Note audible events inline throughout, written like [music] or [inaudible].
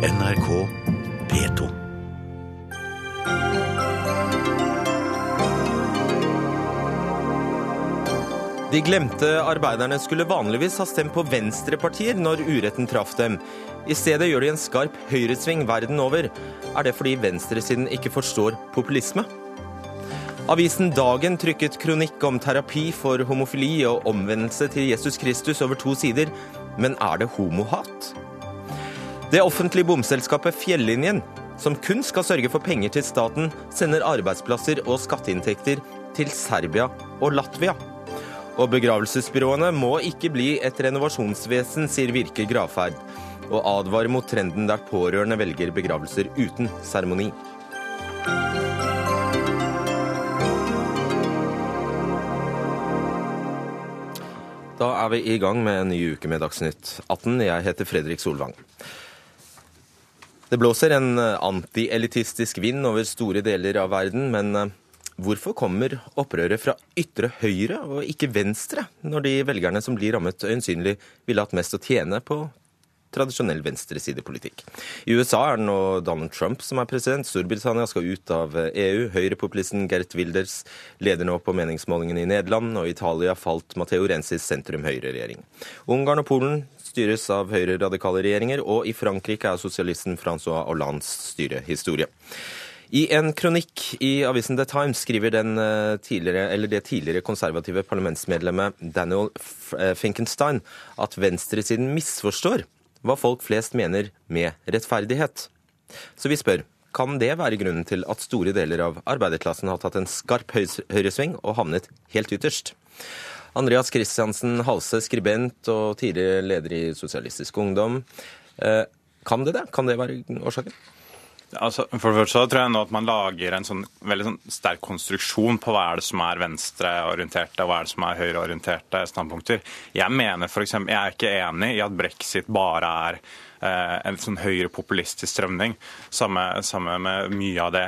NRK P2. De glemte arbeiderne skulle vanligvis ha stemt på venstrepartier når uretten traff dem. I stedet gjør de en skarp høyresving verden over. Er det fordi venstresiden ikke forstår populisme? Avisen Dagen trykket kronikk om terapi for homofili og omvendelse til Jesus Kristus over to sider, men er det homohat? Det offentlige bomselskapet Fjellinjen, som kun skal sørge for penger til staten, sender arbeidsplasser og skatteinntekter til Serbia og Latvia. Og begravelsesbyråene må ikke bli et renovasjonsvesen, sier Virke Gravferd, og advarer mot trenden der pårørende velger begravelser uten seremoni. Da er vi i gang med en ny uke med Dagsnytt 18. Jeg heter Fredrik Solvang. Det blåser en antielitistisk vind over store deler av verden, men eh, hvorfor kommer opprøret fra ytre høyre og ikke venstre, når de velgerne som blir rammet øyensynlig ville hatt mest å tjene på tradisjonell venstresidepolitikk. I USA er det nå Donald Trump som er president. Storbritannia skal ut av EU. Høyrepopulisten Gert Wilders leder nå på meningsmålingene i Nederland, og Italia falt Matteo Rensis sentrum-høyre-regjering. Ungarn og Polen styres av høyre-radikale regjeringer, og i Frankrike er sosialisten Francois Hollandes styrehistorie. I en kronikk i avisen The Times skriver tidligere, det tidligere konservative parlamentsmedlemmet Daniel Finkenstein at venstresiden misforstår hva folk flest mener med rettferdighet. Så vi spør kan det være grunnen til at store deler av arbeiderklassen har tatt en skarp høyresving og havnet helt ytterst? Andreas Christiansen Halse, skribent og tidligere leder i Sosialistisk Ungdom. Eh, kan det det? Kan det være årsaken? Altså, for det første tror jeg nå at man lager en sånn veldig sånn sterk konstruksjon på hva er det som er venstreorienterte og hva er det som er høyreorienterte standpunkter. Jeg mener for eksempel, jeg er ikke enig i at brexit bare er eh, en sånn høyrepopulistisk strømning. Samme, samme med mye av det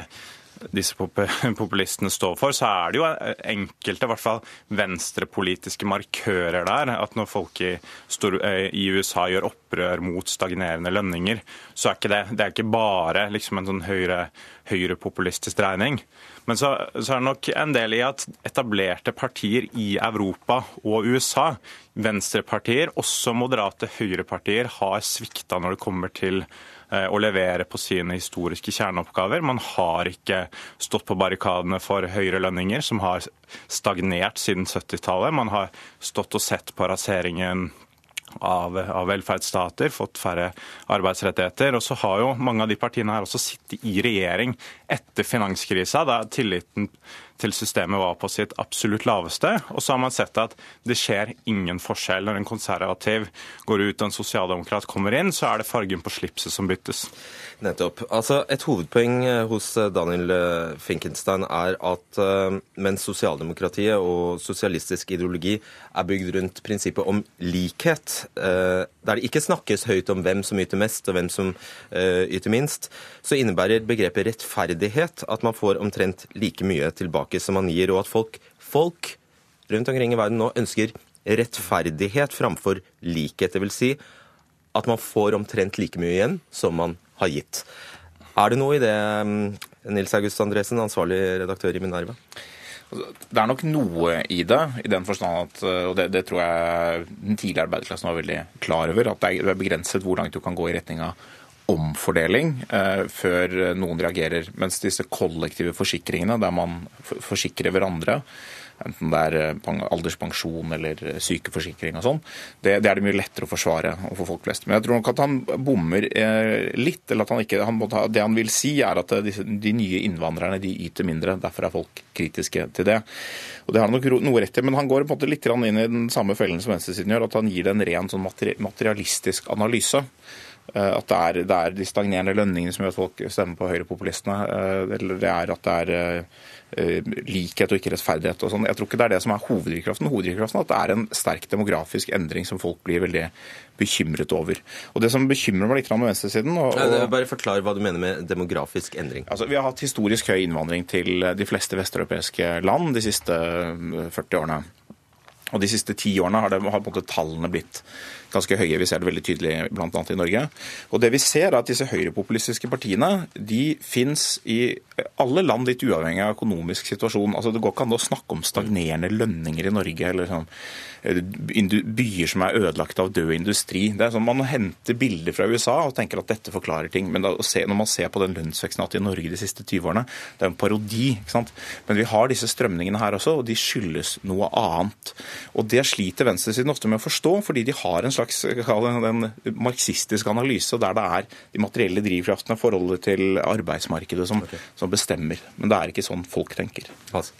disse [laughs] populistene står for, så er det jo enkelte, i hvert fall venstrepolitiske markører der. At når folk i, eh, i USA gjør opprør mot stagnerende lønninger, så er ikke det, det er ikke bare liksom en sånn høyre, høyrepopulistisk dreining. Men så, så, er det nok en del i at etablerte partier i Europa og USA, venstrepartier, også moderate høyrepartier, har svikta når det kommer til å levere på sine historiske kjerneoppgaver. Man har ikke stått på barrikadene for høyere lønninger, som har stagnert siden 70-tallet. Man har stått og sett på raseringen av, av, velferdsstater, fått færre arbeidsrettigheter. Og så har jo mange av de partiene her også sittet i regjering etter finanskrisa, da tilliten til systemet var på sitt absolutt laveste. Og så har man sett at det skjer ingen forskjell. Når en konservativ går ut og en sosialdemokrat kommer inn, så er det fargen på slipset som byttes. Nettopp. Altså, Et hovedpoeng eh, hos eh, Daniel eh, Finkenstein er at mens sosialdemokratiet og sosialistisk ideologi er bygd rundt prinsippet om likhet, der det ikke snakkes høyt om hvem som yter mest og hvem som yter minst, så innebærer begrepet rettferdighet at man får omtrent like mye tilbake som man gir, og at folk, folk rundt omkring i verden nå ønsker rettferdighet framfor likhet. Det vil si at man får omtrent like mye igjen som man har gitt. Er det noe i det, mm, Nils August Andresen, ansvarlig redaktør i Minerva? Altså, det er nok noe i det, i den forstand at, og det, det tror jeg den tidligere arbeiderklassen var veldig klar over, at det er begrenset hvor langt du kan gå i retning av omfordeling eh, før noen reagerer. Mens disse kollektive forsikringene, der man forsikrer hverandre, enten det er eh, alderspensjon eller eh, sykeforsikring og sånn, det, det, er det mye lettere å forsvare overfor folk flest. Men jeg tror nok at han bommer eh, litt. eller at han ikke, han ta, Det han vil si, er at de, de, nye innvandrerne de yter mindre. Derfor er folk kritiske til det. Og Det har han nok noe rett i, men han går på en måte litt inn i den samme fellen som venstresiden gjør, at han gir det en ren sånn materialistisk analyse. At det er, det er, de stagnerende lønningene som gjør at folk stemmer på høyrepopulistene. Eller det er at det er Eh, likhet og ikke rettferdighet. og sånn. Jeg tror ikke det er det som er hoveddrivkraften. Hoveddrivkraften er at det er en sterk demografisk endring som folk blir veldig bekymret over. Og Det som bekymrer meg litt med venstresiden og, og... Bare forklar hva du mener med demografisk endring. Altså, Vi har hatt historisk høy innvandring til de fleste vesteuropeiske land de siste 40 eh, årene. Og De siste ti årene har, det, har tallene blitt ganske høye. Vi ser det veldig tydelig bl.a. i Norge. Og det vi ser er at Disse høyrepopulistiske partiene de fins i alle land, litt uavhengig av økonomisk situasjon. Altså Det går ikke an å snakke om stagnerende lønninger i Norge. eller sånn byer som er ødelagt av død industri. Det er sånn Man henter bilder fra USA og tenker at dette forklarer ting. Men da, når man ser på den lønnsveksten i Norge de siste 20 årene, det er en parodi. ikke sant? Men vi har disse strømningene her også, og de skyldes noe annet. Og Det sliter venstresiden ofte med å forstå, fordi de har en slags en marxistisk analyse der det er de materielle drivkraftene, forholdet til arbeidsmarkedet, som, okay. som bestemmer. Men det er ikke sånn folk tenker. Altså.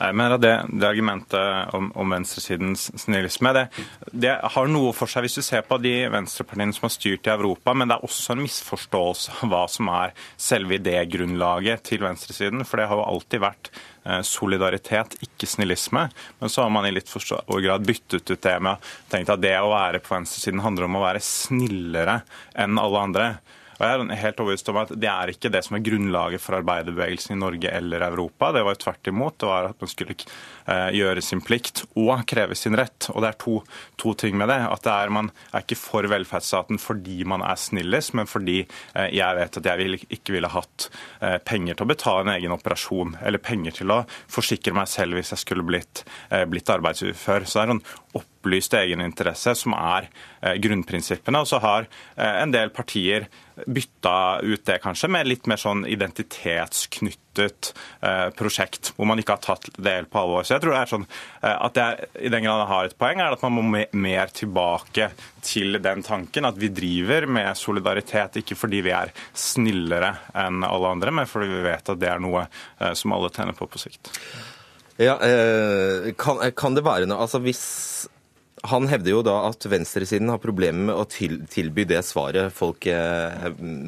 Jeg mener at det, det argumentet om, om venstresidens snillisme det, det, har noe for seg hvis du ser på de venstrepartiene som har styrt i Europa, men det er også en misforståelse av hva som er selve idégrunnlaget til venstresiden. For det har jo alltid vært eh, solidaritet, ikke snillisme. Men så har man i litt for stor grad byttet ut det med å tenke at det å være på venstresiden handler om å være snillere enn alle andre. Og jeg er helt overbevist om at Det er ikke det som er grunnlaget for arbeiderbevegelsen i Norge eller Europa. Det var tvert imot. Det var at man skulle eh, gjøre sin plikt og kreve sin rett. Og Det er to, to ting med det. At det er, Man er ikke for velferdsstaten fordi man er snillest, men fordi eh, jeg vet at jeg vil, ikke ville hatt eh, penger til å betale en egen operasjon, eller penger til å forsikre meg selv hvis jeg skulle blitt, blitt arbeidsufør. Så det er en opplyst egeninteresse som er grunnprinsippene. Og så har en del partier bytta ut det kanskje med litt mer sånn identitetsknyttet eh, prosjekt, hvor man ikke har tatt helt på alvor. Så jeg tror det er sånn eh, at er, i den grad har et poeng, er at man må mer tilbake til den tanken at vi driver med solidaritet, ikke fordi vi er snillere enn alle andre, men fordi vi vet at det er noe eh, som alle tjener på på sikt. Ja, eh, kan, kan det være noe Altså hvis han hevder jo da at venstresiden har problemer med å til, tilby det svaret folk eh,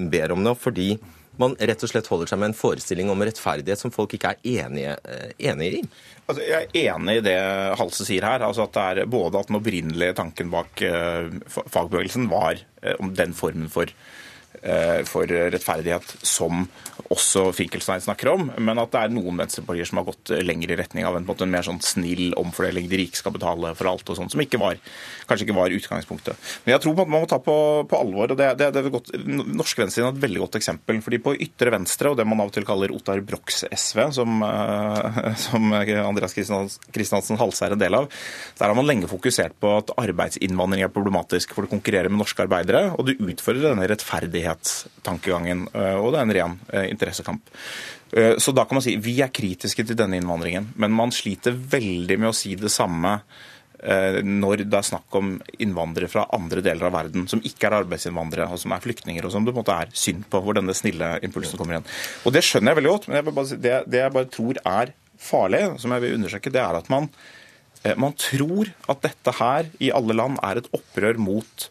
ber om nå, fordi man rett og slett holder seg med en forestilling om rettferdighet som folk ikke er enige, eh, enige i? Altså, jeg er enig i det Halse sier her. altså at det er Både at den opprinnelige tanken bak fagbevegelsen var om den formen for Eh, for rettferdighet som også Finkelstein snakker om, men at det er noen venstrepartier som har gått lenger i retning av en, en, mer sånn snill omfordeling, de rike skal betale for alt og sånt, som ikke var, kanskje ikke var utgangspunktet. Men jeg tror at man må ta på, på alvor, og det, det, det godt, Norsk Venstre er et veldig godt eksempel. fordi på ytre venstre, og det man av og til kaller Ottar Brochs SV, som, eh, [laughs] som Andreas Kristiansen Halse er en del av, der har man lenge fokusert på at arbeidsinnvandring er problematisk, for det konkurrerer med norske arbeidere, og du utfordrer denne rettferdigheten frihetstankegangen. Eh, og det er en ren eh, interessekamp. Eh, så da kan man si vi er kritiske til denne innvandringen, men man sliter veldig med å si det samme når det er snakk om innvandrere fra andre deler av verden som ikke er arbeidsinnvandrere, og som er flyktninger, og som det på en måte er synd på, hvor denne snille impulsen kommer igjen. Og Det skjønner jeg veldig godt, men si, det, det, jeg bare tror er farlig, som jeg vil understreke, det er at man, man tror at dette her i alle land er et opprør mot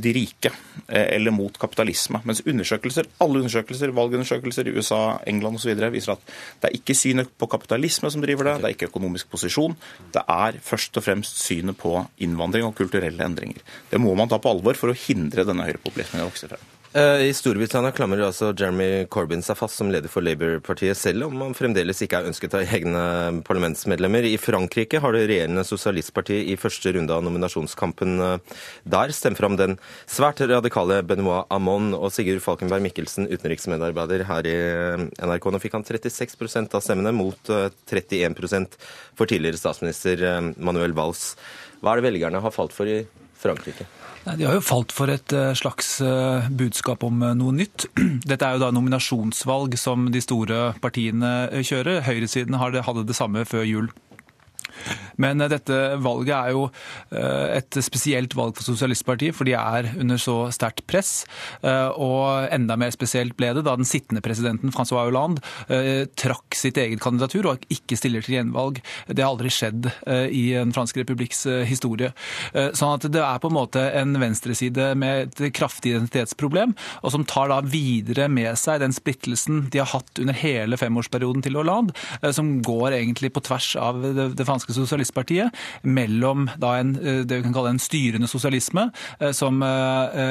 de rike eh, eller mot kapitalisme. Mens undersøkelser, alle undersøkelser, valgundersøkelser i USA, England osv. viser at det er ikke synet på kapitalisme som driver det, det er ikke økonomisk posisjon. Det er først og fremst synet på innvandring og kulturelle endringer. Det må man ta på alvor for å hindre denne høyrepopulismen å vokse frem. Eh, I Storbritannia klamrer altså Jeremy Corbyn seg fast som leder for Labour-partiet, selv om han fremdeles ikke er ønsket av egne parlamentsmedlemmer. I Frankrike har det regjerende sosialistpartiet i første runde av nominasjonskampen eh, der stemt fram den svært radikale Benoit Amon og Sigurd Falkenberg Mikkelsen, utenriksmedarbeider her i eh, NRK. Nå fikk han 36% av stemmene, mot 31% for tidligere statsminister Manuel Valls. Hva er det velgerne har falt for i Frankrike? Nei, De har jo falt for et eh, slags eh, budskap om eh, noe nytt. [clears throat] Dette er jo da nominasjonsvalg som de store partiene kjører. Høyresiden hadde det samme før jul. Men eh, dette valget er jo eh, et spesielt valg for Sosialistpartiet, for de er under så sterkt press. Eh, og enda mer spesielt ble det da den sittende presidenten Francois Hollande trakk sitt eget kandidatur og ikke stiller til gjenvalg. Det har aldri skjedd i en fransk republikks historie. Sånn at det er på en måte en venstreside med et kraftig identitetsproblem, og som tar da videre med seg den splittelsen de har hatt under hele femårsperioden til Hollande, som går egentlig på tvers av det franske franske sosialistpartiet mellom en, det vi kan kalle en styrende sosialisme, som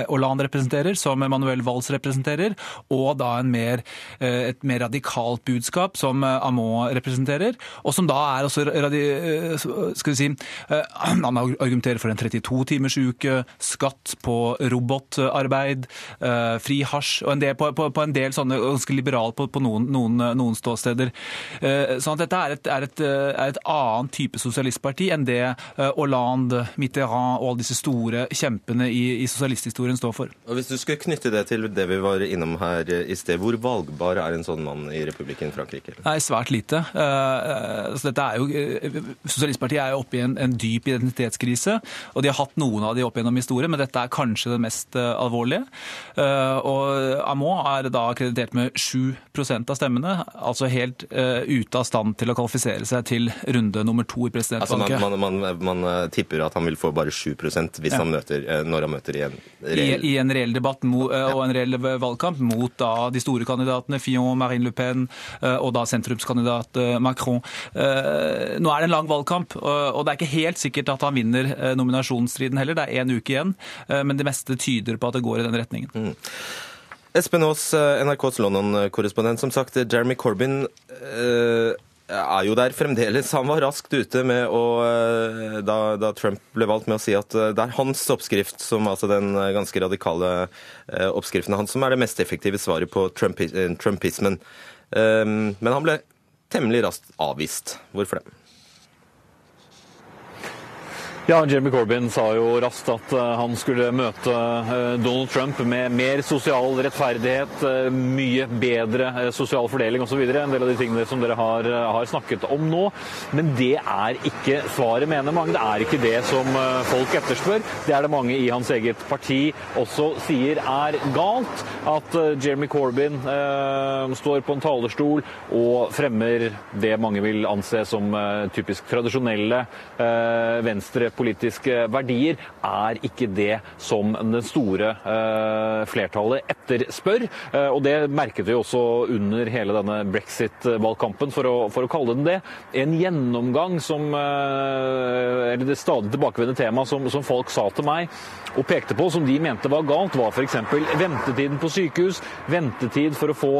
Hollande representerer, som Manuel Valls representerer, og da mer, et mer radikalt budskap som Amon representerer, og som da er også skal vi si, [clears throat] Han argumenterer for en 32 timers uke, skatt på robotarbeid, fri hasj og en del, på, på, på en del sånne ganske liberale på, på noen, noen, noen, ståsteder. Eh, sånn at dette er et, er, et, er et, annet type sosialistparti enn det eh, Hollande, Mitterrand og alle disse store kjempene i, i sosialisthistorien står for. Og Hvis du skulle knytte det til det vi var innom her i sted, hvor valgbar er en sånn mann i republikken Frankrike? Nei, svært lite. Uh, så dette er jo, Sosialistpartiet er jo oppe i en, en, dyp identitetskrise, og de har hatt noen av de opp gjennom historien, men dette er kanskje det mest alvorlige. Og Amon er da akkreditert med 7% av stemmene, altså helt ute av stand til å kvalifisere seg til runde nummer to i presidentvalget. Altså man, man, man, man, eh, tipper at han vil få bare 7 hvis ja. han møter, uh, når han møter i en reell I, I, en reell debatt mo, uh, og en reell valgkamp mot da de store kandidatene Fillon, Marine Le Pen og da sentrumskandidat Macron. Nå er det en lang valgkamp, og det er ikke helt sikkert at han vinner nominasjonsstriden heller. Det er én uke igjen, men det meste tyder på at det går i den retningen. Mm. Espen Aas, eh, NRKs London-korrespondent. Som sagt, Jeremy Corbyn eh, er jo der fremdeles. Han var raskt ute med å, eh, da, da, Trump ble valgt, med å si at det er hans oppskrift, som altså den ganske radikale oppskriften hans, som er det mest effektive svaret på trumpismen. Men han ble temmelig raskt avvist. Hvorfor det? Ja, Jeremy Corbyn sa jo raskt at eh, han skulle møte eh, Donald Trump med mer sosial rettferdighet, eh, mye bedre sosial fordeling osv. En del av de tingene som dere har, har, snakket om nå. Men det er ikke svaret, mener mange. Det er ikke det som folk etterspør. Det er det mange i hans eget parti også sier er galt. At Jeremy Corbyn eh, står på en talerstol og fremmer det mange vil anse som typisk tradisjonelle eh, venstre politiske verdier, er ikke det som det store eh, flertallet etterspør. Eh, og det merket vi også under hele denne brexit-valgkampen, for, for, å kalle den det. En gjennomgang som eh, Eller det stadig tilbakevendende tema som, som folk sa til meg og pekte på, som de mente var galt, var f.eks. ventetiden på sykehus, ventetid for å få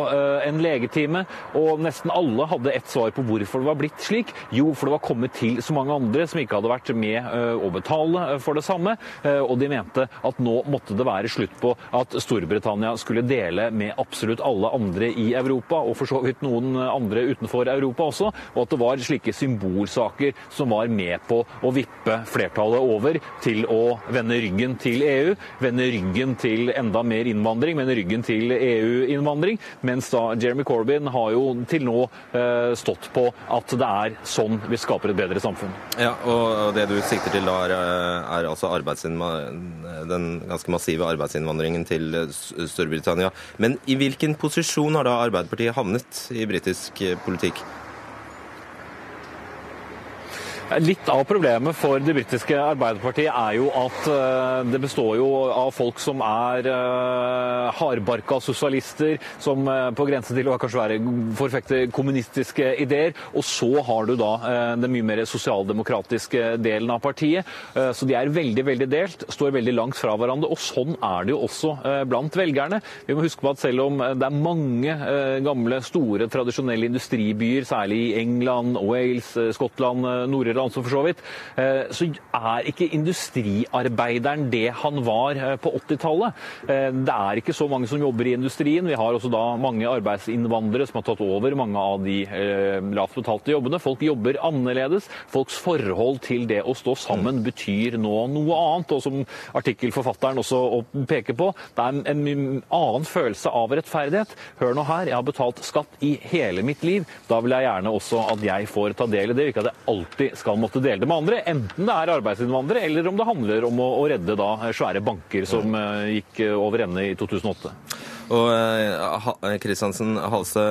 en legetime. Og nesten alle hadde ett svar på hvorfor det var blitt slik. Jo, for det var kommet til så mange andre som ikke hadde vært med å betale eh, for det samme. Eh, og de mente at nå måtte det være slutt på at Storbritannia skulle dele med absolutt alle andre i Europa, og for så vidt noen andre utenfor Europa også, og at det var slike symbolsaker som var med på å vippe flertallet over til å vende ryggen til EU, vende ryggen til enda mer innvandring, vende ryggen til EU-innvandring, mens da Jeremy Corbyn har jo til nå eh, stått på at det er sånn vi skaper et bedre samfunn. Ja, og det du sikter til da, er, er altså den ganske massive arbeidsinnvandringen til Storbritannia. Men i hvilken posisjon har da Arbeiderpartiet havnet i britisk politikk? Litt av problemet for det britiske Arbeiderpartiet er jo at eh, det består jo av folk som er uh, hardbarka sosialister, som uh, på grensen til å kanskje være forfekte kommunistiske ideer. Og så har du da den mye mer sosialdemokratiske delen av partiet. Så de er veldig, veldig delt, står veldig langt fra hverandre. Og sånn er det jo også blant velgerne. Vi må huske på at selv om det er mange gamle, store, tradisjonelle industribyer, særlig i England, Wales, Skottland, Nord-Irland, også for så vidt, eh, så er ikke industriarbeideren det han var eh, på 80-tallet. Eh, det er ikke så mange som jobber i industrien. Vi har også da mange arbeidsinnvandrere som har tatt over mange av de lavt betalte jobbene. Folk jobber annerledes. Folks forhold til det å stå sammen betyr nå noe annet. Og som artikkelforfatteren også peker på, det er en annen følelse av rettferdighet. Hør nå her, jeg har betalt skatt i hele mitt liv. Da vil jeg gjerne også at jeg får ta del i det, ikke at jeg alltid skal måtte dele det med andre. Enten det er arbeidsinnvandrere, eller om det handler om å, å redde da svære banker som uh, gikk eh, over ende i 2008. Og Kristiansen uh, Halse,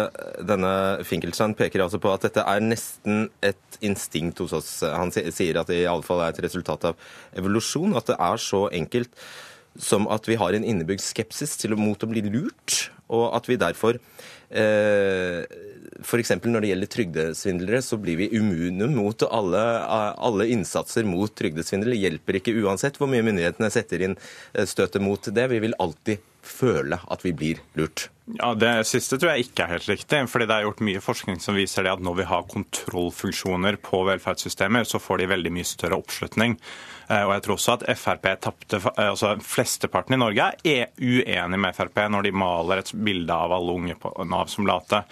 denne Finkelstein peker altså på at dette er nesten et instinkt hos oss. Han sier at det i alle fall er et resultat av evolusjon, at det er så enkelt. som at vi har en innebygd skepsis til, mot å bli lurt, og at vi derfor eh, F.eks. når det gjelder trygdesvindlere, så blir vi immune mot alle, alle innsatser mot trygdesvindel. Det hjelper ikke uansett hvor mye myndighetene setter inn eh, støtet mot det. Vi vil alltid føle at vi blir lurt. Ja, Det siste tror jeg ikke er helt riktig. fordi Det er gjort mye forskning som viser det at når vi har kontrollfunksjoner på velferdssystemer, så får de veldig mye større oppslutning. Eh, og jeg tror også at Frp tapte eh, altså Flesteparten i Norge er uenig med Frp når de maler et bilde av alle unge på Nav som late.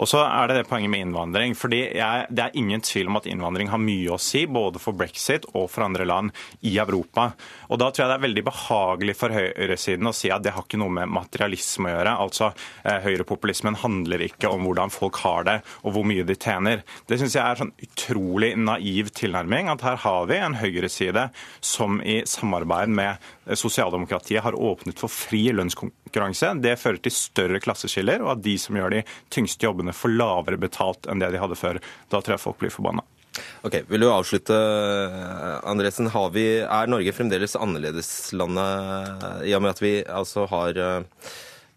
Og så er det det poenget med innvandring. fordi jeg, Det er ingen tvil om at innvandring har mye å si, både for brexit og for andre land i Europa. Og Da tror jeg det er veldig behagelig for høyresiden å si at det har ikke noe med materialisme å gjøre. Altså, eh, Høyrepopulismen handler ikke om hvordan folk har det og hvor mye de tjener. Det syns jeg er sånn utrolig naiv tilnærming. At her har vi en høyreside som i samarbeid med sosialdemokratiet har åpnet for fri lønnskonkurranse. Det fører til større klasseskiller, og at de som gjør de tyngste jobbene, får lavere betalt enn det de hadde før. Da tror jeg folk blir forbanna. Ok, Vil du avslutte, Andresen. Vi, er Norge fremdeles annerledeslandet i og med at vi altså har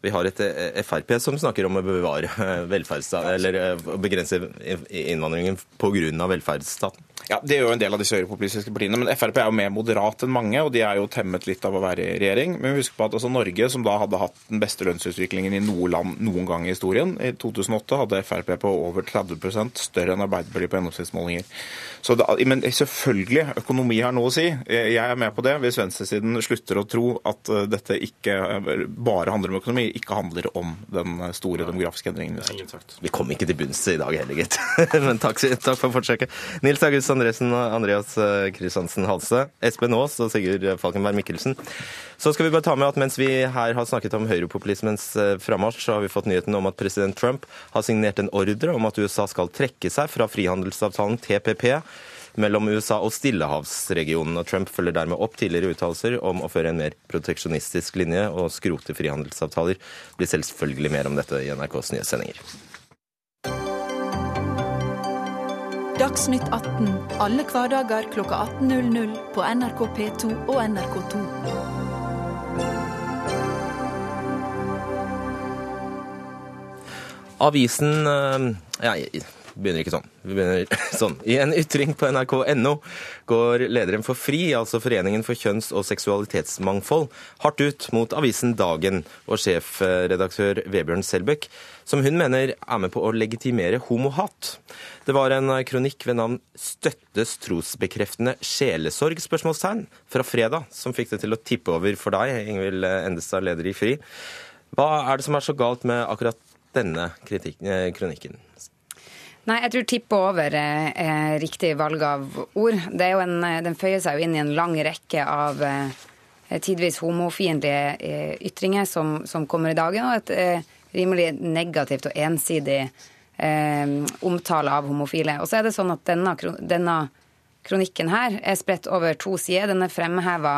vi har et Frp som snakker om å bevare [laughs] velferdsstaten, eller begrense innvandringen pga. velferdsstaten? Ja, Det gjør jo en del av disse høyrepopulistiske partiene. Men Frp er jo mer moderat enn mange, og de er jo temmet litt av å være i regjering. Men husk på at altså, Norge, som da hadde hatt den beste lønnsutviklingen i noe land noen gang i historien, i 2008 hadde Frp på over 30 større enn Arbeiderpartiet på gjennomsnittsmålinger. Så det, men selvfølgelig, økonomi har noe å si. Jeg er med på det. Hvis venstresiden slutter å tro at uh, dette ikke bare handler om økonomi, ikke handler om den store demografiske endringen vi ser. Vi kom ikke til bunns i dag heller, gitt. [laughs] men takk, takk for forsøket. Nils August Andresen og Andreas Kristiansen Halse, Espen Aas og Sigurd Falkenberg Mikkelsen. Så skal vi bare ta med at mens vi her har snakket om høyrepopulismens eh, frammarsj, så har vi fått nyheten om at president Trump har signert en ordre om at USA skal trekke seg fra frihandelsavtalen TPP mellom USA og Stillehavsregionen. og Trump følger dermed opp tidligere uttalelser om å føre en mer proteksjonistisk linje og skrote frihandelsavtaler. Det blir selvfølgelig mer om dette i NRKs nyhetssendinger. Dagsnytt 18 alle hverdager klokka 18.00 på NRK P2 og NRK2. Avisen eh, ja, begynner ikke sånn. Vi begynner [laughs] sånn. I en ytring på nrk.no går lederen for FRI, altså Foreningen for kjønns- og seksualitetsmangfold, hardt ut mot avisen Dagen og sjefredaktør Vebjørn Selbekk, som hun mener er med på å legitimere homohat. Det var en kronikk ved navn 'Støttes trosbekreftende sjelesorg?' spørsmålstegn fra fredag som fikk det til å tippe over for deg, Ingvild Endestad, leder i FRI. Hva er det som er så galt med akkurat denne kritikken, kronikken? Nei, jeg tror tippe over er riktig valg av ord. En, den føyer seg jo inn i en lang rekke av eh, tidvis homofiendtlige eh, ytringer som, som, kommer i dagen, og et eh, rimelig negativt og ensidig eh, omtale av homofile. Og så er det sånn at denne, denne kronikken her er spredt over to sider. Den er fremheva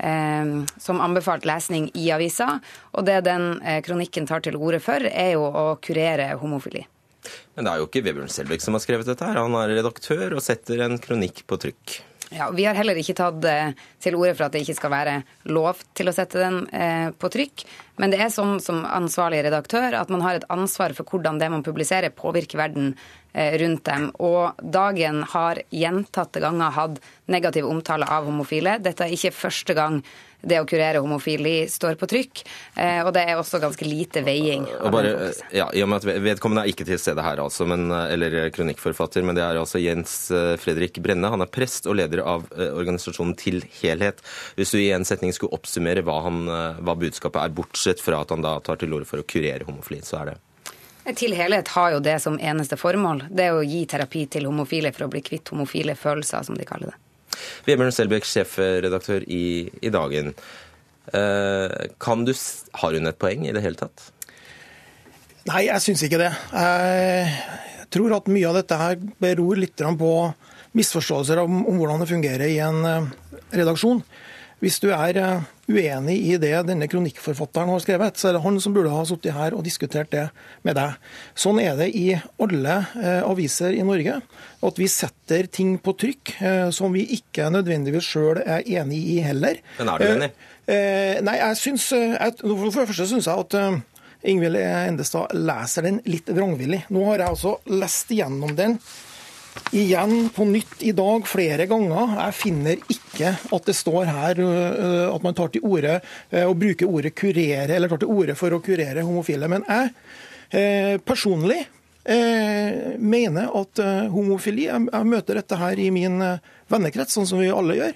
eh, som anbefalt lesning i avisa, og det den kronikken tar til orde for, er jo å kurere homofili. Men det er jo ikke Vebjørn Selbekk som har skrevet dette. her. Han er redaktør og setter en kronikk på trykk. Ja, Vi har heller ikke tatt eh, til orde for at det ikke skal være lov til å sette den eh, på trykk. Men det er sånn som ansvarlig redaktør at man har et ansvar for hvordan det man publiserer, påvirker verden eh, rundt dem. Og Dagen har gjentatte ganger hatt negativ omtale av homofile. Dette er ikke første gang det å kurere homofili står på trykk. Eh, og det er også ganske lite veiing. Bare, ja, i og med at Vedkommende er ikke til stede her, altså, men, eller kronikkforfatter, men det er altså Jens eh, Fredrik Brenne. Han er prest og leder av eh, organisasjonen Til helhet. Hvis du i en setning skulle oppsummere hva, han, hva budskapet er, bortsett fra at han da tar til orde for å kurere homofili, så er det til helhet har jo det som eneste formål. Det er å gi terapi til homofile for å bli kvitt homofile følelser, som de kaller det. Vebjørn Selbekk, sjefredaktør i, i Dagen. Eh, kan du, har hun et poeng i det hele tatt? Nei, jeg syns ikke det. Jeg tror at mye av dette her beror litt på misforståelser om, om hvordan det fungerer i en eh, redaksjon. Hvis du er eh, uenig i det denne kronikkforfatteren har skrevet, så er det han som burde ha sittet her og diskutert det med deg. Sånn er det i alle eh, aviser i Norge. At vi setter ting på trykk eh, som vi ikke nødvendigvis sjøl er enig i heller. Men er du enig? Nei, jeg syns For det første syns jeg at Ingvild Endestad leser den litt vrangvillig. Nå har jeg altså lest igjennom den igjen på nytt i dag flere ganger. Jeg finner ikke at det står her uh, at man tar til orde uh, og bruker ordet kurere, eller tar til orde for å kurere homofile. Men jeg uh, personlig mener at homofili jeg møter dette her i min vennekrets, sånn som vi alle gjør.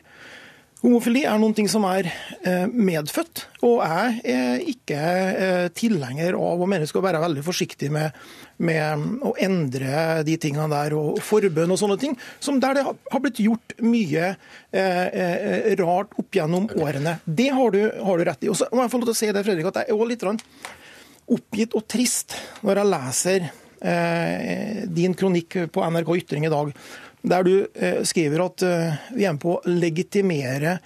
Homofili er noen ting som er eh, medfødt, og jeg er ikke eh, tilhenger av og mener skal være veldig forsiktig med, med å endre de tingene der, og forbønn og sånne ting, som der det har blitt gjort mye eh, rart opp gjennom årene. Det har du, har du, rett i. Og så må jeg få lov til å si det, Fredrik, at jeg er også litt oppgitt og trist når jeg leser din kronikk på NRK Ytring i dag der du eh, skriver at eh, vi er med på å legitimere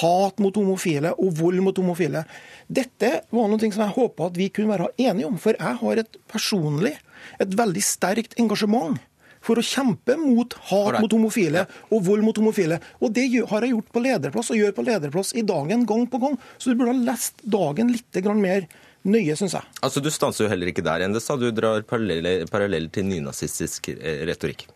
hat mot homofile og vold mot homofile. Dette var noe som jeg håpa at vi kunne være enige om. For jeg har et personlig, et veldig sterkt engasjement for å kjempe mot hat mot homofile og vold mot homofile. Og det har jeg gjort på lederplass, og gjør på lederplass i dagen gang på gang. Så du burde ha lest dagen litt mer nøye, syns jeg. Altså, Du stanser jo heller ikke der, Endestad. Du drar paralleller til nynazistisk eh, retorikk.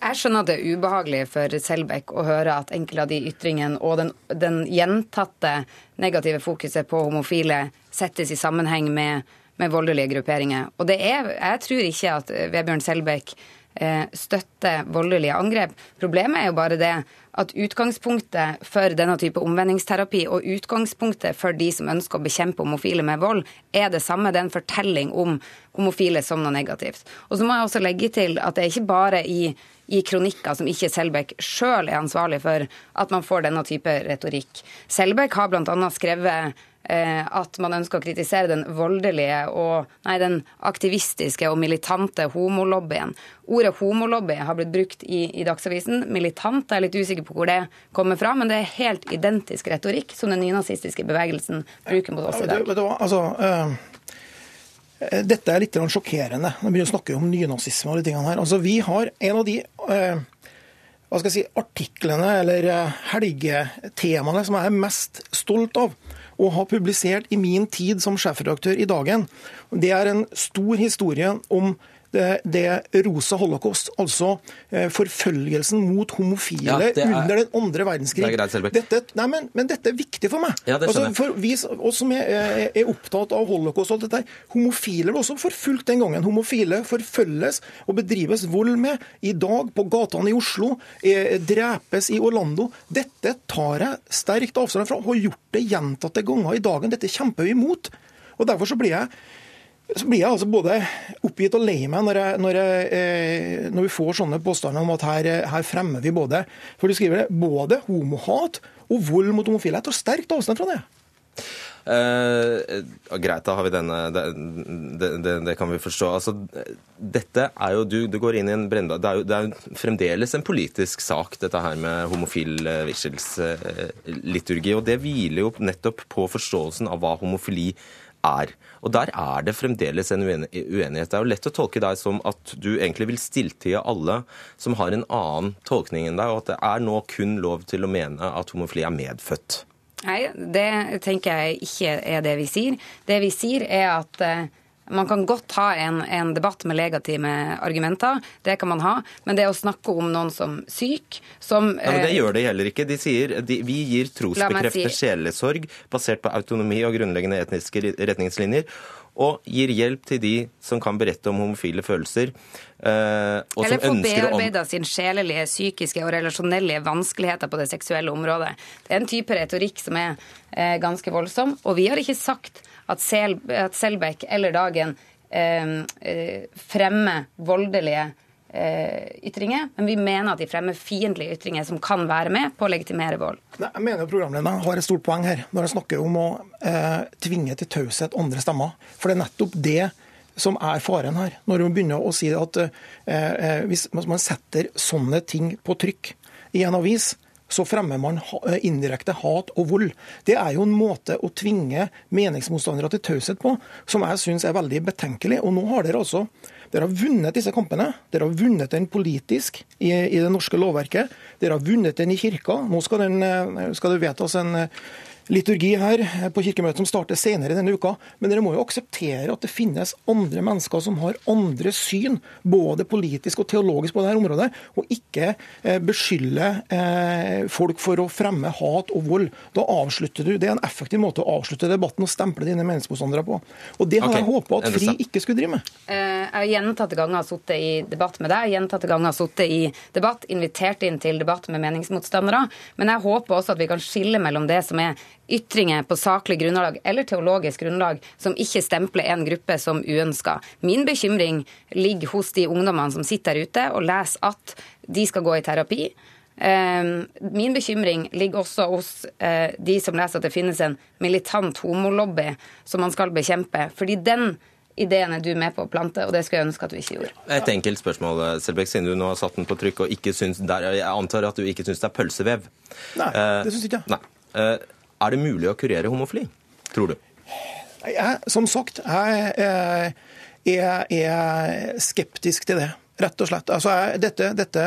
Jeg skjønner at det er ubehagelig for Selbekk å høre at enkelte av de ytringene og den, den gjentatte negative fokuset på homofile settes i sammenheng med, med voldelige grupperinger. Og er, jeg tror ikke at Vebjørn Selbekk eh, støtter voldelige angrep. Problemet er jo bare det at utgangspunktet for denne type omvendingsterapi og utgangspunktet for de som ønsker å bekjempe homofile med vold, er det samme. Det er en fortelling om homofile som noe negativt. Og så må jeg også legge til at det er ikke bare i i kronikker som ikke Selbekk sjøl er ansvarlig for, at man får denne type retorikk. Selbekk har bl.a. skrevet eh, at man ønsker å kritisere den voldelige og nei, den aktivistiske og militante homolobbyen. Ordet homolobby har blitt brukt i, i Dagsavisen. Militant er jeg litt usikker på hvor det kommer fra, men det er helt identisk retorikk som den nynazistiske bevegelsen bruker mot oss i dag. Vet du var, altså... Uh dette er litt sjokkerende. Når vi begynner å snakke om nynazisme og de tingene her. Altså, vi har en av de eh, hva skal jeg si, artiklene eller eh, helgetemaene som jeg er mest stolt av å ha publisert i min tid som sjefredaktør i Dagen. Det er en stor historie om det, det rosa holocaust, altså eh, forfølgelsen mot homofile ja, er, under den andre verdenskrig. Det greit, dette, nei, men, men, dette er viktig for meg. Ja, altså, for vi som er, er, opptatt av holocaust og alt dette, homofile ble også forfulgt den gangen. Homofile forfølges og bedrives vold med i dag på gatene i Oslo, er, drepes i Orlando. Dette tar jeg sterkt avstand fra og har gjort det gjentatte ganger i dagen. Dette kjemper vi imot. Og Derfor så blir jeg så blir jeg altså både oppgitt og lei meg når, jeg, når, jeg, eh, når, vi får sånne påstander om at her, her, fremmer vi både for du skriver det, både homohat og vold mot homofile. Jeg tar sterkt avstand fra det. Eh, greit, da har vi denne. Det, det, det, det, kan vi forstå. Altså, dette er jo du, du går inn i en brennbar det, er jo, fremdeles en politisk sak, dette her med homofil eh, vigselsliturgi. og det hviler jo nettopp på forståelsen av hva homofili er. Og Der er det fremdeles en uenighet. Det er jo lett å tolke deg som at du egentlig vil stilltie alle som har en annen tolkning enn deg, og at det er nå kun lov til å mene at homofili er medfødt. Nei, det tenker jeg ikke er det vi sier. Det vi sier er at eh, man kan godt ha en, en, debatt med legitime argumenter, det kan man ha. Men det å snakke om noen som syk, som ja, Det eh, gjør de heller ikke. De sier de, vi gir trosbekreftet si. sjelesorg basert på autonomi og grunnleggende etniske retningslinjer. Og gir hjelp til de som kan berette om homofile følelser. og Eller få bearbeida sin sjelelige, psykiske og relasjonelle vanskeligheter på det seksuelle området. Det er en type retorikk som er eh, ganske voldsom. Og vi har ikke sagt at, Sel, at Selbekk eller Dagen eh, eh, fremmer voldelige eh, ytringer, men vi mener at de fremmer fiendtlige ytringer som kan være med på å legitimere vold. Jeg mener programlederen har et stort poeng her når han snakker om å eh, tvinge til taushet andre stemmer. For det er nettopp det som er faren her. Når hun begynner å si at eh, eh hvis man setter sånne ting på trykk i en avis, så fremmer man indirekte hat og vold. Det er jo en måte å tvinge meningsmotstandere til taushet på, som jeg syns er veldig betenkelig. Og nå har dere altså dere har vunnet disse kampene. Dere har vunnet den politisk i, i det norske lovverket. Dere har vunnet den i kirka. Nå skal, den, eh, skal det vedtas en eh, liturgi her på kirkemøtet som starter senere denne uka. Men dere må jo akseptere at det finnes andre mennesker som har andre syn, både politisk og teologisk på dette området, og ikke eh, beskylde eh, folk for å fremme hat og vold. Da avslutter du, Det er en effektiv måte å avslutte debatten og stemple dine meningsmotstandere på. Og Det har okay. jeg håpa at FRI ikke skulle drive med. Eh, Jeg har gjentatte ganger sittet i debatt med deg, gjentatte ganger sittet i debatt, invitert inn til debatt med meningsmotstandere. Men jeg håper også at vi kan skille mellom det som er ytringer på saklig grunnlag eller teologisk grunnlag som ikke stempler en gruppe som uønska. Min bekymring ligger hos de ungdommene som sitter der ute og leser at de skal gå i terapi. Eh, Min bekymring ligger også hos eh, de som leser at det finnes en militant homolobby som man skal bekjempe. Fordi den ideen er du med på å plante, og det skulle jeg ønske at du ikke gjorde. Et enkelt spørsmål, Selbekk, siden du nå har satt den på trykk og ikke syns der, Jeg antar at du ikke syns det er pølsevev? Nei, Eh, det syns ikke jeg. Nei. Er det mulig å kurere homofili, tror du? Jeg, som sagt, jeg eh, er, er skeptisk til det, rett og slett. Altså, jeg, dette, dette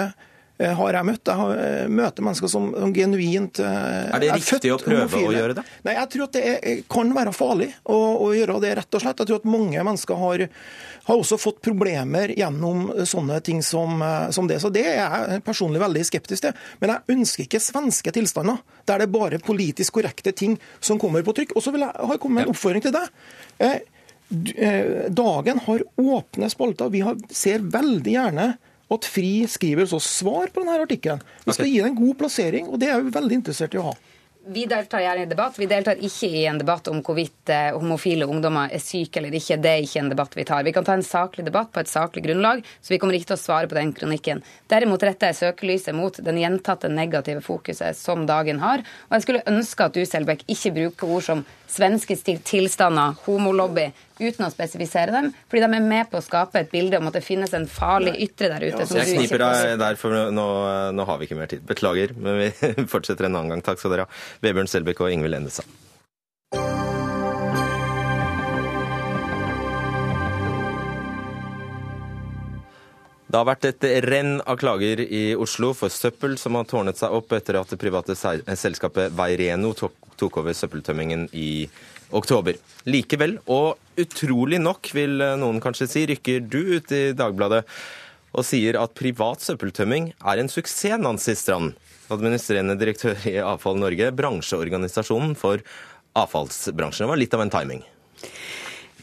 eh, har jeg møtt. Jeg har, eh, møter mennesker som, som genuint Er det er riktig å prøve homofile. å gjøre det? Nei, jeg tror at det er, kan være farlig å, å gjøre det, rett og slett. Jeg tror at mange mennesker har, har også fått problemer gjennom sånne ting som, eh, som det. Så det er jeg personlig veldig skeptisk til. Men jeg ønsker ikke svenske tilstander, der det er bare politisk korrekte ting som kommer på trykk. Og så vil jeg ha kommet med en oppfordring til deg. Eh, eh, Dagen har åpne spalter. Vi har, ser veldig gjerne at FRI skriver oss svar på denne artikkelen. Vi skal okay. gi den en god plassering, og det er vi veldig interessert i å ha. Vi deltar gjerne i debatt. Vi deltar ikke i en debatt om hvorvidt eh, homofile ungdommer er syke eller ikke. Det er ikke en debatt vi tar. Vi kan ta en saklig debatt på et saklig grunnlag, så vi kommer ikke til å svare på den kronikken. Derimot retter jeg søkelyset mot den gjentatte negative fokuset som dagen har. Og jeg skulle ønske at du, Selbekk, ikke bruker ord som svenske tilstander, homolobby, uten å spesifisere dem, fordi de er med på å skape et bilde om at det finnes en farlig ytre der ute. som Jeg kniper deg der, for nå, nå har vi ikke mer tid. Beklager, men vi [laughs] fortsetter en annen gang. Takk skal dere ha. Vebjørn Selbekk og Ingvild Endestad. Det har vært et renn av klager i Oslo for søppel som har tårnet seg opp etter at det private selskapet Veireno tok over søppeltømmingen i oktober. Likevel, og utrolig nok vil noen kanskje si, rykker du ut i Dagbladet og sier at privat søppeltømming er en suksess, Nancy Strand, administrerende direktør i Avfall Norge, bransjeorganisasjonen for avfallsbransjen. Det var litt av en timing.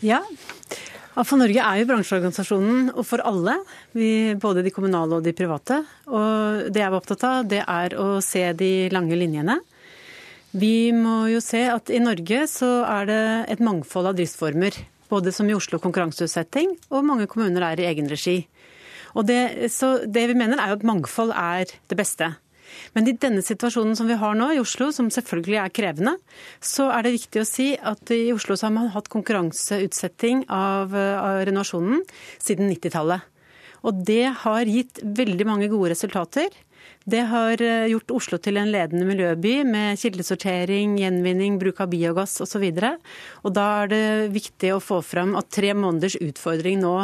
Ja. Avfall Norge er jo bransjeorganisasjonen og for alle, vi, både de kommunale og de private. Og det jeg var opptatt av, det er å se de lange linjene. Vi må jo se at i Norge så er det et mangfold av driftsformer. Både som i Oslo konkurranseutsetting, og mange kommuner er i egen regi. Og det, så det vi mener er jo at mangfold er det beste. Men i denne situasjonen som vi har nå i Oslo, som selvfølgelig er krevende, så er det viktig å si at i Oslo så har man hatt konkurranseutsetting av, av renovasjonen siden 90-tallet. Og det har gitt veldig mange gode resultater. Det har eh, gjort Oslo til en ledende miljøby med kildesortering, gjenvinning, bruk av biogass osv. Og da er det viktig å få fram at tre måneders utfordring nå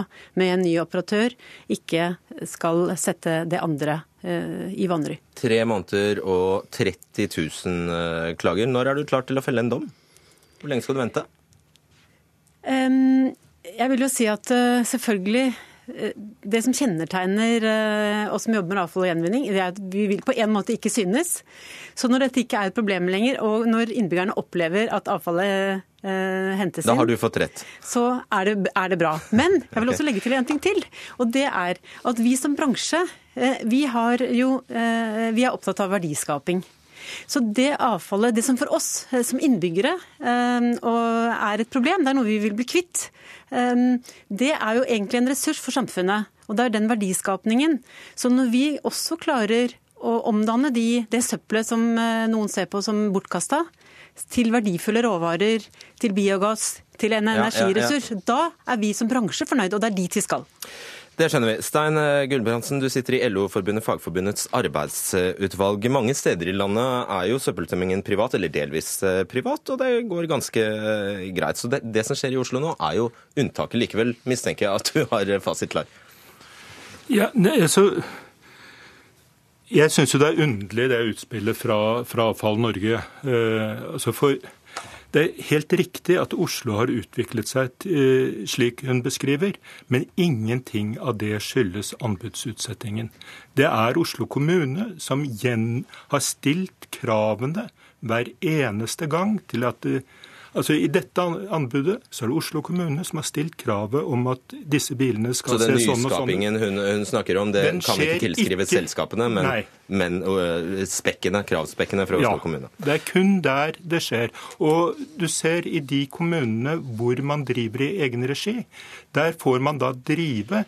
med en ny operatør ikke skal sette det andre eh, i vanry. Tre måneder og 30 000 eh, klager. Når er du klar til å felle en dom? Hvor lenge skal du vente? Um, Jeg vil jo si at selvfølgelig det som kjennetegner eh, oss som jobber med avfall og gjenvinning, det er at vi vil på en måte ikke synes. Så når dette ikke er et problem lenger, og når innbyggerne opplever at avfallet hentes inn, Da har du fått rett. så er det, er det bra. Men jeg vil også legge til en ting til. Og det er at vi som bransje, eh, vi, har jo, eh, vi er opptatt av verdiskaping. Så det avfallet, det som for oss eh, som innbyggere eh, er et problem, det er noe vi vil bli kvitt, eh, det er jo egentlig en ressurs for samfunnet. Og det er den verdiskapningen. Så når vi også klarer å omdanne de, det søppelet som noen ser på som bortkasta, til verdifulle råvarer, til biogass, til en Ja, ja, ja. da er vi som bransje fornøyd, og det er dit vi skal. Det skjønner vi. Stein Gulbrandsen, du sitter i LO-forbundet Fagforbundets arbeidsutvalg. Mange steder i landet er jo søppeltømmingen privat, eller delvis eh, privat, og det går ganske eh, greit. Så det, det som skjer i Oslo nå, er jo unntaket. Likevel mistenker jeg at du har fasit klar. Ja, ne, altså... Jeg syns jo det er underlig det utspillet fra, fra Avfall Norge. Eh, altså for det er helt riktig at Oslo har utviklet seg eh, slik hun beskriver, men ingenting av det skyldes anbudsutsettingen. Det er Oslo kommune som igjen har stilt kravene hver eneste gang til at det Altså I dette anbudet så er det Oslo kommune som har stilt kravet om at disse bilene skal se sånn og sånn. Så den nyskapingen hun, hun, snakker om, det kan ikke tilskrives ikke... selskapene, men, men uh, spekkene, kravspekkene fra Oslo ja, kommune? Det er kun der det skjer. Og du ser i de kommunene hvor man driver i egen regi, der får man da drive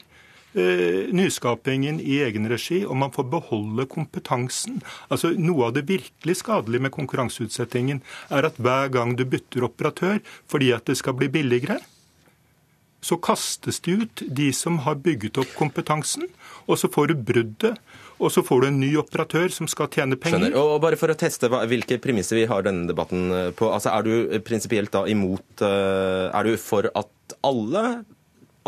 nyskapingen i egen regi, og man får beholde kompetansen. Altså Noe av det virkelig skadelige med konkurranseutsettingen er at hver gang du bytter operatør fordi at det skal bli billigere, så kastes det ut de som har bygget opp kompetansen, og så får du bruddet. Og så får du en ny operatør som skal tjene penger. Skjønner. Og bare for å teste hvilke premisser vi har denne debatten på. altså Er du prinsipielt da imot eh, Er du for at alle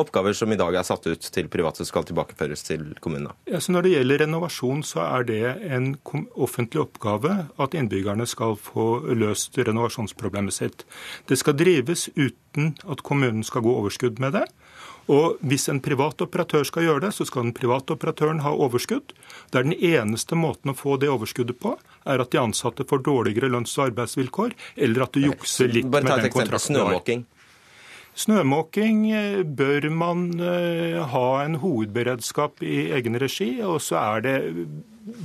oppgaver som i dag er satt ut til private, skal tilbakeføres til kommunene? Ja, når det gjelder renovasjon, så er det en offentlig oppgave at innbyggerne skal få løst renovasjonsproblemet sitt. Det skal drives uten at kommunen skal gå overskudd med det. Og Hvis en privat operatør skal gjøre det, så skal den private operatøren ha overskudd. Det er den eneste måten å få det overskuddet på, er at de ansatte får dårligere lønns- og arbeidsvilkår, eller at du jukser litt med den kontrakten Bare ta et eksempel. Snømåking eh, bør man eh, ha en hovedberedskap i egen regi, og så er det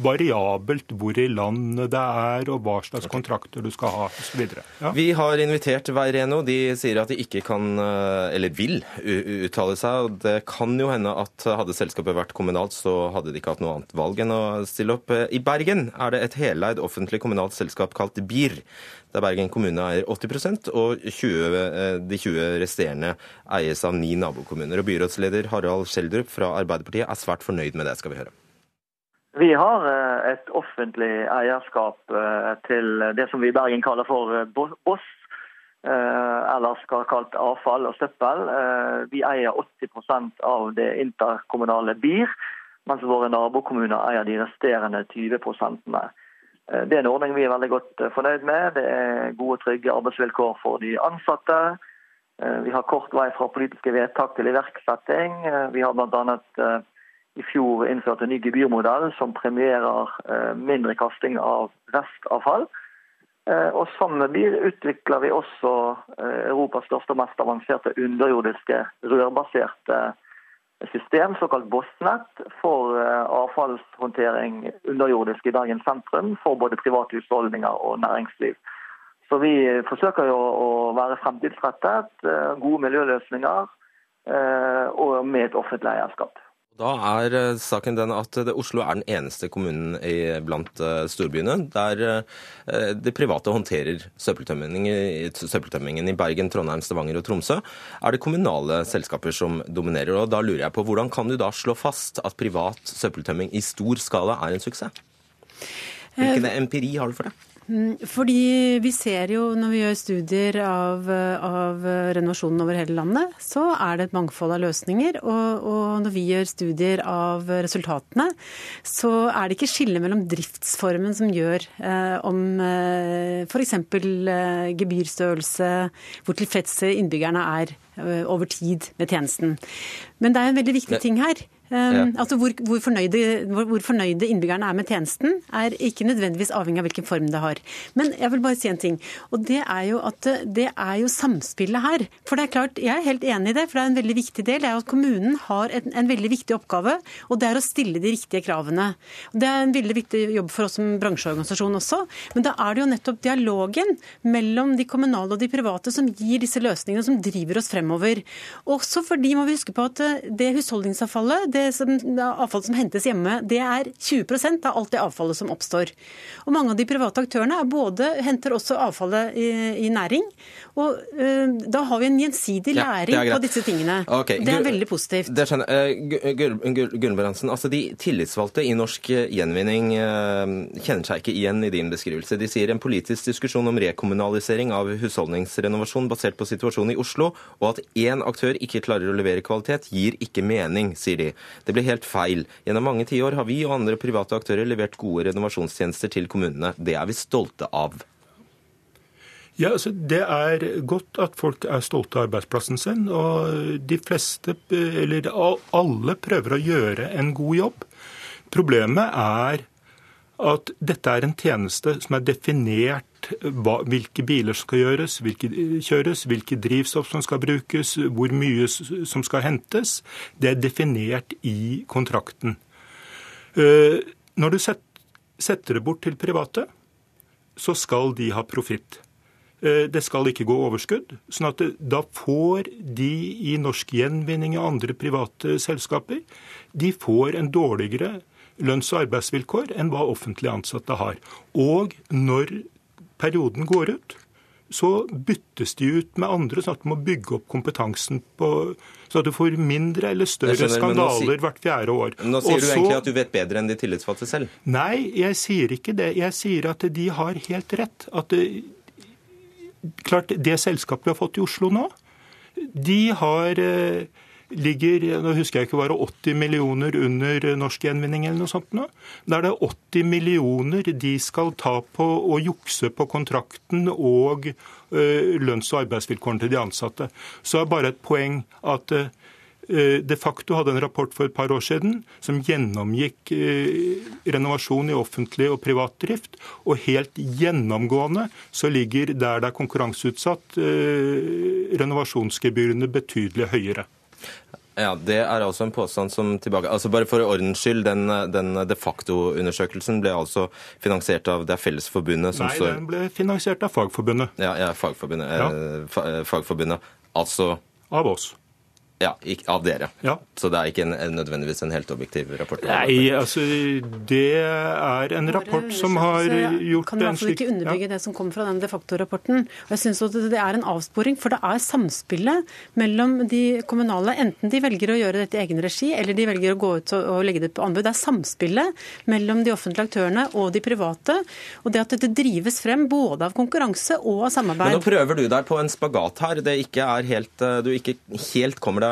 variabelt hvor i landet det er, og hva slags kontrakter du skal ha osv. Ja. Vi har invitert Veireno. De sier at de ikke kan, eh, eller vil, uttale seg. og Det kan jo hende at hadde selskapet vært kommunalt, så hadde de ikke hatt noe annet valg enn å stille opp. I Bergen er det et heleid offentlig kommunalt selskap kalt BIR der Bergen kommune eier 80% og 20, eh, de 20 resterende eies av ni nabokommuner. Og Byrådsleder Harald Skjeldrup fra Arbeiderpartiet er svært fornøyd med det, skal vi høre. Vi har eh, et offentlig eierskap eh, til det som vi i Bergen kaller for Boss, eller skal kalt avfall og søppel. Vi eier 80% av det interkommunale BIR, mens våre nabokommuner eier de resterende 20 -ene. Eh, det er en ordning vi er veldig godt eh, fornøyd med. Det er gode og trygge arbeidsvilkår for de ansatte. Eh, vi har kort vei fra politiske vedtak til iverksetting. Vi har bl.a. i fjor innført en ny gebyrmodell som premierer mindre kasting av restavfall. Og sammen utvikler vi også Europas største og mest avanserte underjordiske rørbaserte system, såkalt Bossnett, for eh, avfallshåndtering underjordisk i Bergen sentrum for både private husholdninger og næringsliv. Så vi forsøker jo å være fremtidsrettet, eh, gode miljøløsninger eh, og med et offentlig eierskap. Da er eh, saken den at Oslo er den eneste kommunen blant eh, storbyene der eh, det private håndterer søppeltømmingen. I Bergen, Trondheim, Stavanger og Tromsø er det kommunale selskaper som dominerer. og Da lurer jeg på, Hvordan kan du da slå fast at privat søppeltømming i stor skala er en suksess? Hvilken empiri har du for det? Mm, fordi vi ser jo når vi gjør studier av, av, renovasjonen over hele landet, så er det et mangfold av løsninger. Og, og, når vi gjør studier av resultatene, så er det ikke skille mellom driftsformen som gjør eh, om eh, f.eks. Eh, gebyrstørrelse, hvor tilfredse innbyggerne er eh, over tid med tjenesten. Men det er en veldig viktig ting her. Um, altså hvor, hvor, fornøyde, hvor, fornøyde, innbyggerne er med tjenesten, er ikke nødvendigvis avhengig av hvilken form det har. Men jeg vil bare si en ting. Og det er jo at det er jo samspillet her. For det er klart, jeg er helt enig i det, for det er en veldig viktig del. Det er at kommunen har en, en veldig viktig oppgave, og det er å stille de riktige kravene. Det er en veldig viktig jobb for oss som bransjeorganisasjon også. Men da er det jo nettopp dialogen mellom de kommunale og de private som gir disse løsningene, som driver oss fremover. Også fordi må vi huske på at det husholdningsavfallet det det som, det avfall som hentes hjemme, det er 20% av alt det avfallet som oppstår. Og mange av de private aktørene både, henter også avfallet i, i næring. Og uh, da har vi en gjensidig læring ja, på disse tingene. Okay. Det er veldig positivt. Det skjønner jeg. Gulbrandsen, altså de tillitsvalgte i Norsk Gjenvinning kjenner seg ikke igjen i din beskrivelse. De sier en politisk diskusjon om rekommunalisering av husholdningsrenovasjon basert på situasjonen i Oslo, og at én aktør ikke klarer å levere kvalitet, gir ikke mening, sier de. Det ble helt feil. Gjennom mange tiår har vi og andre private aktører levert gode renovasjonstjenester til kommunene. Det er vi stolte av. Ja, altså Det er godt at folk er stolte av arbeidsplassen sin. Og de fleste, eller alle, prøver å gjøre en god jobb. Problemet er at dette er en tjeneste som er definert hva, hvilke biler som skal gjøres, hvilke kjøres, hvilke drivstoff som skal brukes, hvor mye som skal hentes. Det er definert i kontrakten. Eh, når du setter det bort til private, så skal de ha profitt. Eh, det skal ikke gå overskudd. sånn at da får de i Norsk Gjenvinning og andre private selskaper de får en dårligere lønns- og arbeidsvilkår enn hva offentlig ansatte har. Og når perioden går ut, så byttes de ut med andre, sånn at du må bygge opp kompetansen på så at du får mindre eller større skjønner, skandaler hvert fjerde år. Nå sier Også, du egentlig at du vet bedre enn de tillitsvalgte selv? Nei, jeg sier ikke det. Jeg sier at de har helt rett. At det, klart, det selskapet vi har fått i Oslo nå, de har eh, ligger nå husker jeg ikke var det 80 millioner under norsk gjenvinning eller noe sånt nå. Da er det 80 millioner de skal ta på å jukse på kontrakten og eh, lønns- og arbeidsvilkårene til de ansatte. Så er bare et poeng at eh, de facto hadde en rapport for et par år siden som gjennomgikk eh, renovasjon i offentlig og privat drift. Og helt gjennomgående så ligger der det er konkurranseutsatt, renovasjonsgebyrene betydelig høyere. Ja, Det er altså en påstand som tilbake... Altså Bare for ordens skyld, den, den de facto-undersøkelsen ble altså finansiert av det er Fellesforbundet som Nei, står Nei, den ble finansiert av Fagforbundet. Ja, ja Fagforbundet. Ja. Eh, fagforbundet. Altså Av oss. Ja, av dere. Ja. Så det er ikke en, nødvendigvis en helt objektiv rapport? Nei, altså det er en rapport som har gjort en slik Kan i hvert fall ikke underbygge ja. det som kommer fra den de facto-rapporten. Og jeg synes Det er en avsporing, for det er samspillet mellom de kommunale, enten de velger å gjøre dette i egen regi, eller de velger å gå ut og legge det på anbud. Det er samspillet mellom de offentlige aktørene og de private. Og det at dette drives frem både av konkurranse og av samarbeid. Men nå prøver du deg på en spagat her. Det ikke er helt, du ikke helt kommer deg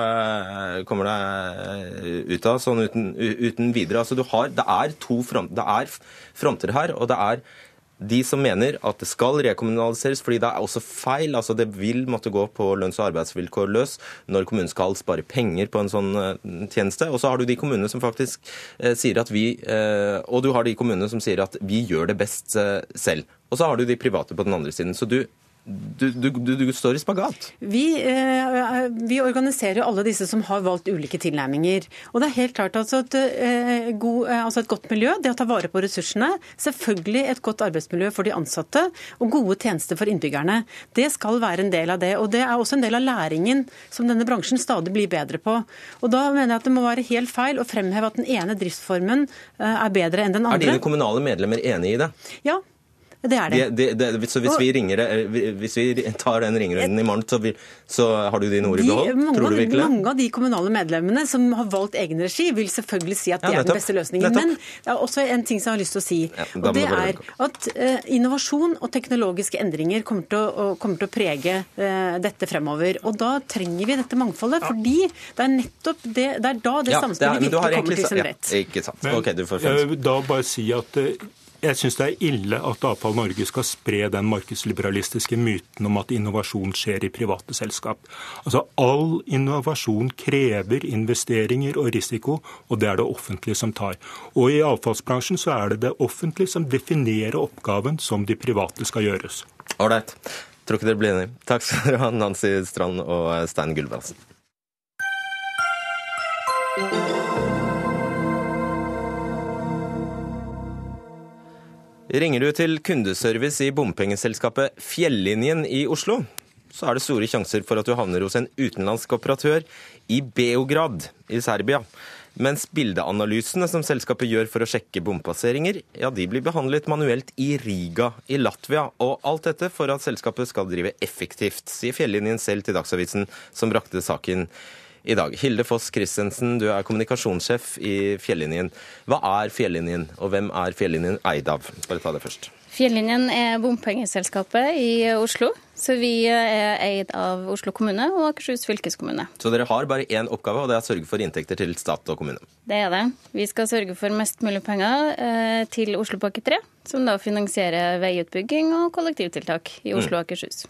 kommer deg ut av sånn uten, uten videre. Altså, har, det er to front, det er fronter her, og det er de som mener at det skal rekommunaliseres, fordi det er også feil. altså Det vil måtte gå på lønns- og arbeidsvilkår løs når kommunen skal spare penger på en sånn uh, tjeneste. Og så har du de kommunene som faktisk eh, sier at vi eh, Og du har de kommunene som sier at vi gjør det best selv. Og så har du de private på den andre siden. Så du du, du, du, du, står i spagat. Vi, eh, vi, organiserer alle disse som har valgt ulike tilnærminger. Og det er helt klart altså at eh, god, eh, altså et godt miljø, det å ta vare på ressursene, selvfølgelig et godt arbeidsmiljø for de ansatte og gode tjenester for innbyggerne. Det skal være en del av det. Og det er også en del av læringen som denne bransjen stadig blir bedre på. Og da mener jeg at det må være helt feil å fremheve at den ene driftsformen eh, er bedre enn den andre. Er dine kommunale medlemmer enig i det? Ja, det er det. det, det, det så hvis vi, ringer, eh, hvis vi [laughs] tar den ringerunden i morgen, så, vi, så, har du dine ord i behold? Tror du virkelig? Mange av de kommunale medlemmene som har valgt egen regi, vil selvfølgelig si at det ja, er den beste løsningen. Nettopp. Men det er også en ting som jeg har lyst til å si. Ja, og det er at uh, innovasjon og teknologiske endringer kommer til å, kommer til å prege uh, dette fremover. Og da trenger vi dette mangfoldet, ja. fordi det er nettopp det, det er da det ja, samspillet virkelig kommer til sin rett. ikke sant. Men, okay, jeg vil da bare si at uh, jeg syns det er ille at Avfall Norge skal spre den markedsliberalistiske myten om at innovasjon skjer i private selskap. Altså, All innovasjon krever investeringer og risiko, og det er det offentlige som tar. Og I avfallsbransjen så er det det offentlige som definerer oppgaven som de private skal gjøres. Ålreit. Tror ikke dere blir enige. Takk skal dere ha, Nancy Strand og Stein Gulbrandsen. Ringer du til kundeservice i bompengeselskapet Fjellinjen i Oslo, så er det store sjanser for at du havner hos en utenlandsk operatør i Beograd i Serbia. Mens bildeanalysene som selskapet gjør for å sjekke bompasseringer, ja, de blir behandlet manuelt i Riga i Latvia. Og alt dette for at selskapet skal drive effektivt, sier Fjellinjen selv til Dagsavisen, som brakte saken i dag. Hilde Foss Christensen, du er kommunikasjonssjef i Fjellinjen. Hva er Fjellinjen, og hvem er Fjellinjen eid av? Bare ta det først. Fjellinjen er bompengeselskapet i Oslo. Så vi er eid av Oslo kommune og Akershus fylkeskommune. Så dere har bare én oppgave, og det er å sørge for inntekter til stat og kommune? Det er det. Vi skal sørge for mest mulig penger eh, til Oslopakke 3, som da finansierer veiutbygging og kollektivtiltak i Oslo og Akershus.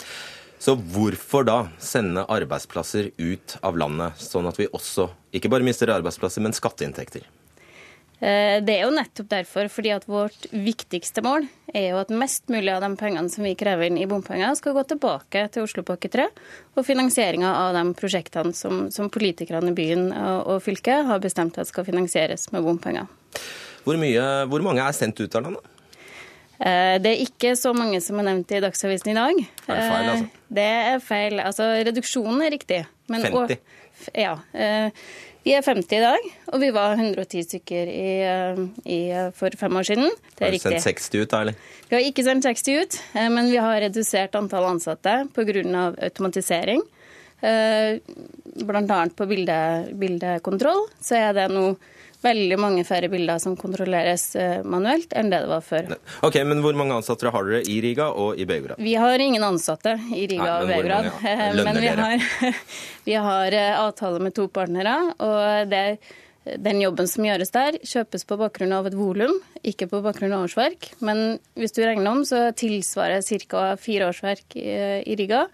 Så hvorfor da sende arbeidsplasser ut av landet, sånn at vi også ikke bare mister arbeidsplasser, men skatteinntekter? Eh, det er jo nettopp derfor, fordi at vårt viktigste mål er jo at mest mulig av de pengene som vi krever inn i bompenger, skal gå tilbake til Oslopakke 3 og finansieringa av de prosjektene som, som politikerne i byen og, og fylket har bestemt at skal finansieres med bompenger. Hvor, mye, hvor mange er sendt ut av landet? Eh, det er ikke så mange som er nevnt i Dagsavisen i dag. Er det feil, altså? Eh, det er feil. Altså, reduksjonen er riktig. 50? ja. Vi er 50 i dag, og vi var 110 stykker i, i, for fem år siden. Det er riktig. Har du sendt 60 ut, da, eller? Vi har ikke sendt 60 ut, men vi har redusert antall ansatte pga. automatisering. Bl.a. på bilde, bildekontroll så er det nå veldig mange færre bilder som kontrolleres eh, manuelt enn det det var før. Ok, Men hvor mange ansatte har dere i Riga og i Beograd? Vi har ingen ansatte i Riga og Beograd. Men vi har, [laughs] vi har eh, avtale med to partnere. og det den jobben som gjøres der, kjøpes på bakgrunn av et volum, ikke på bakgrunn av årsverk. Men hvis du regner om, så tilsvarer ca. fire årsverk i, i Riga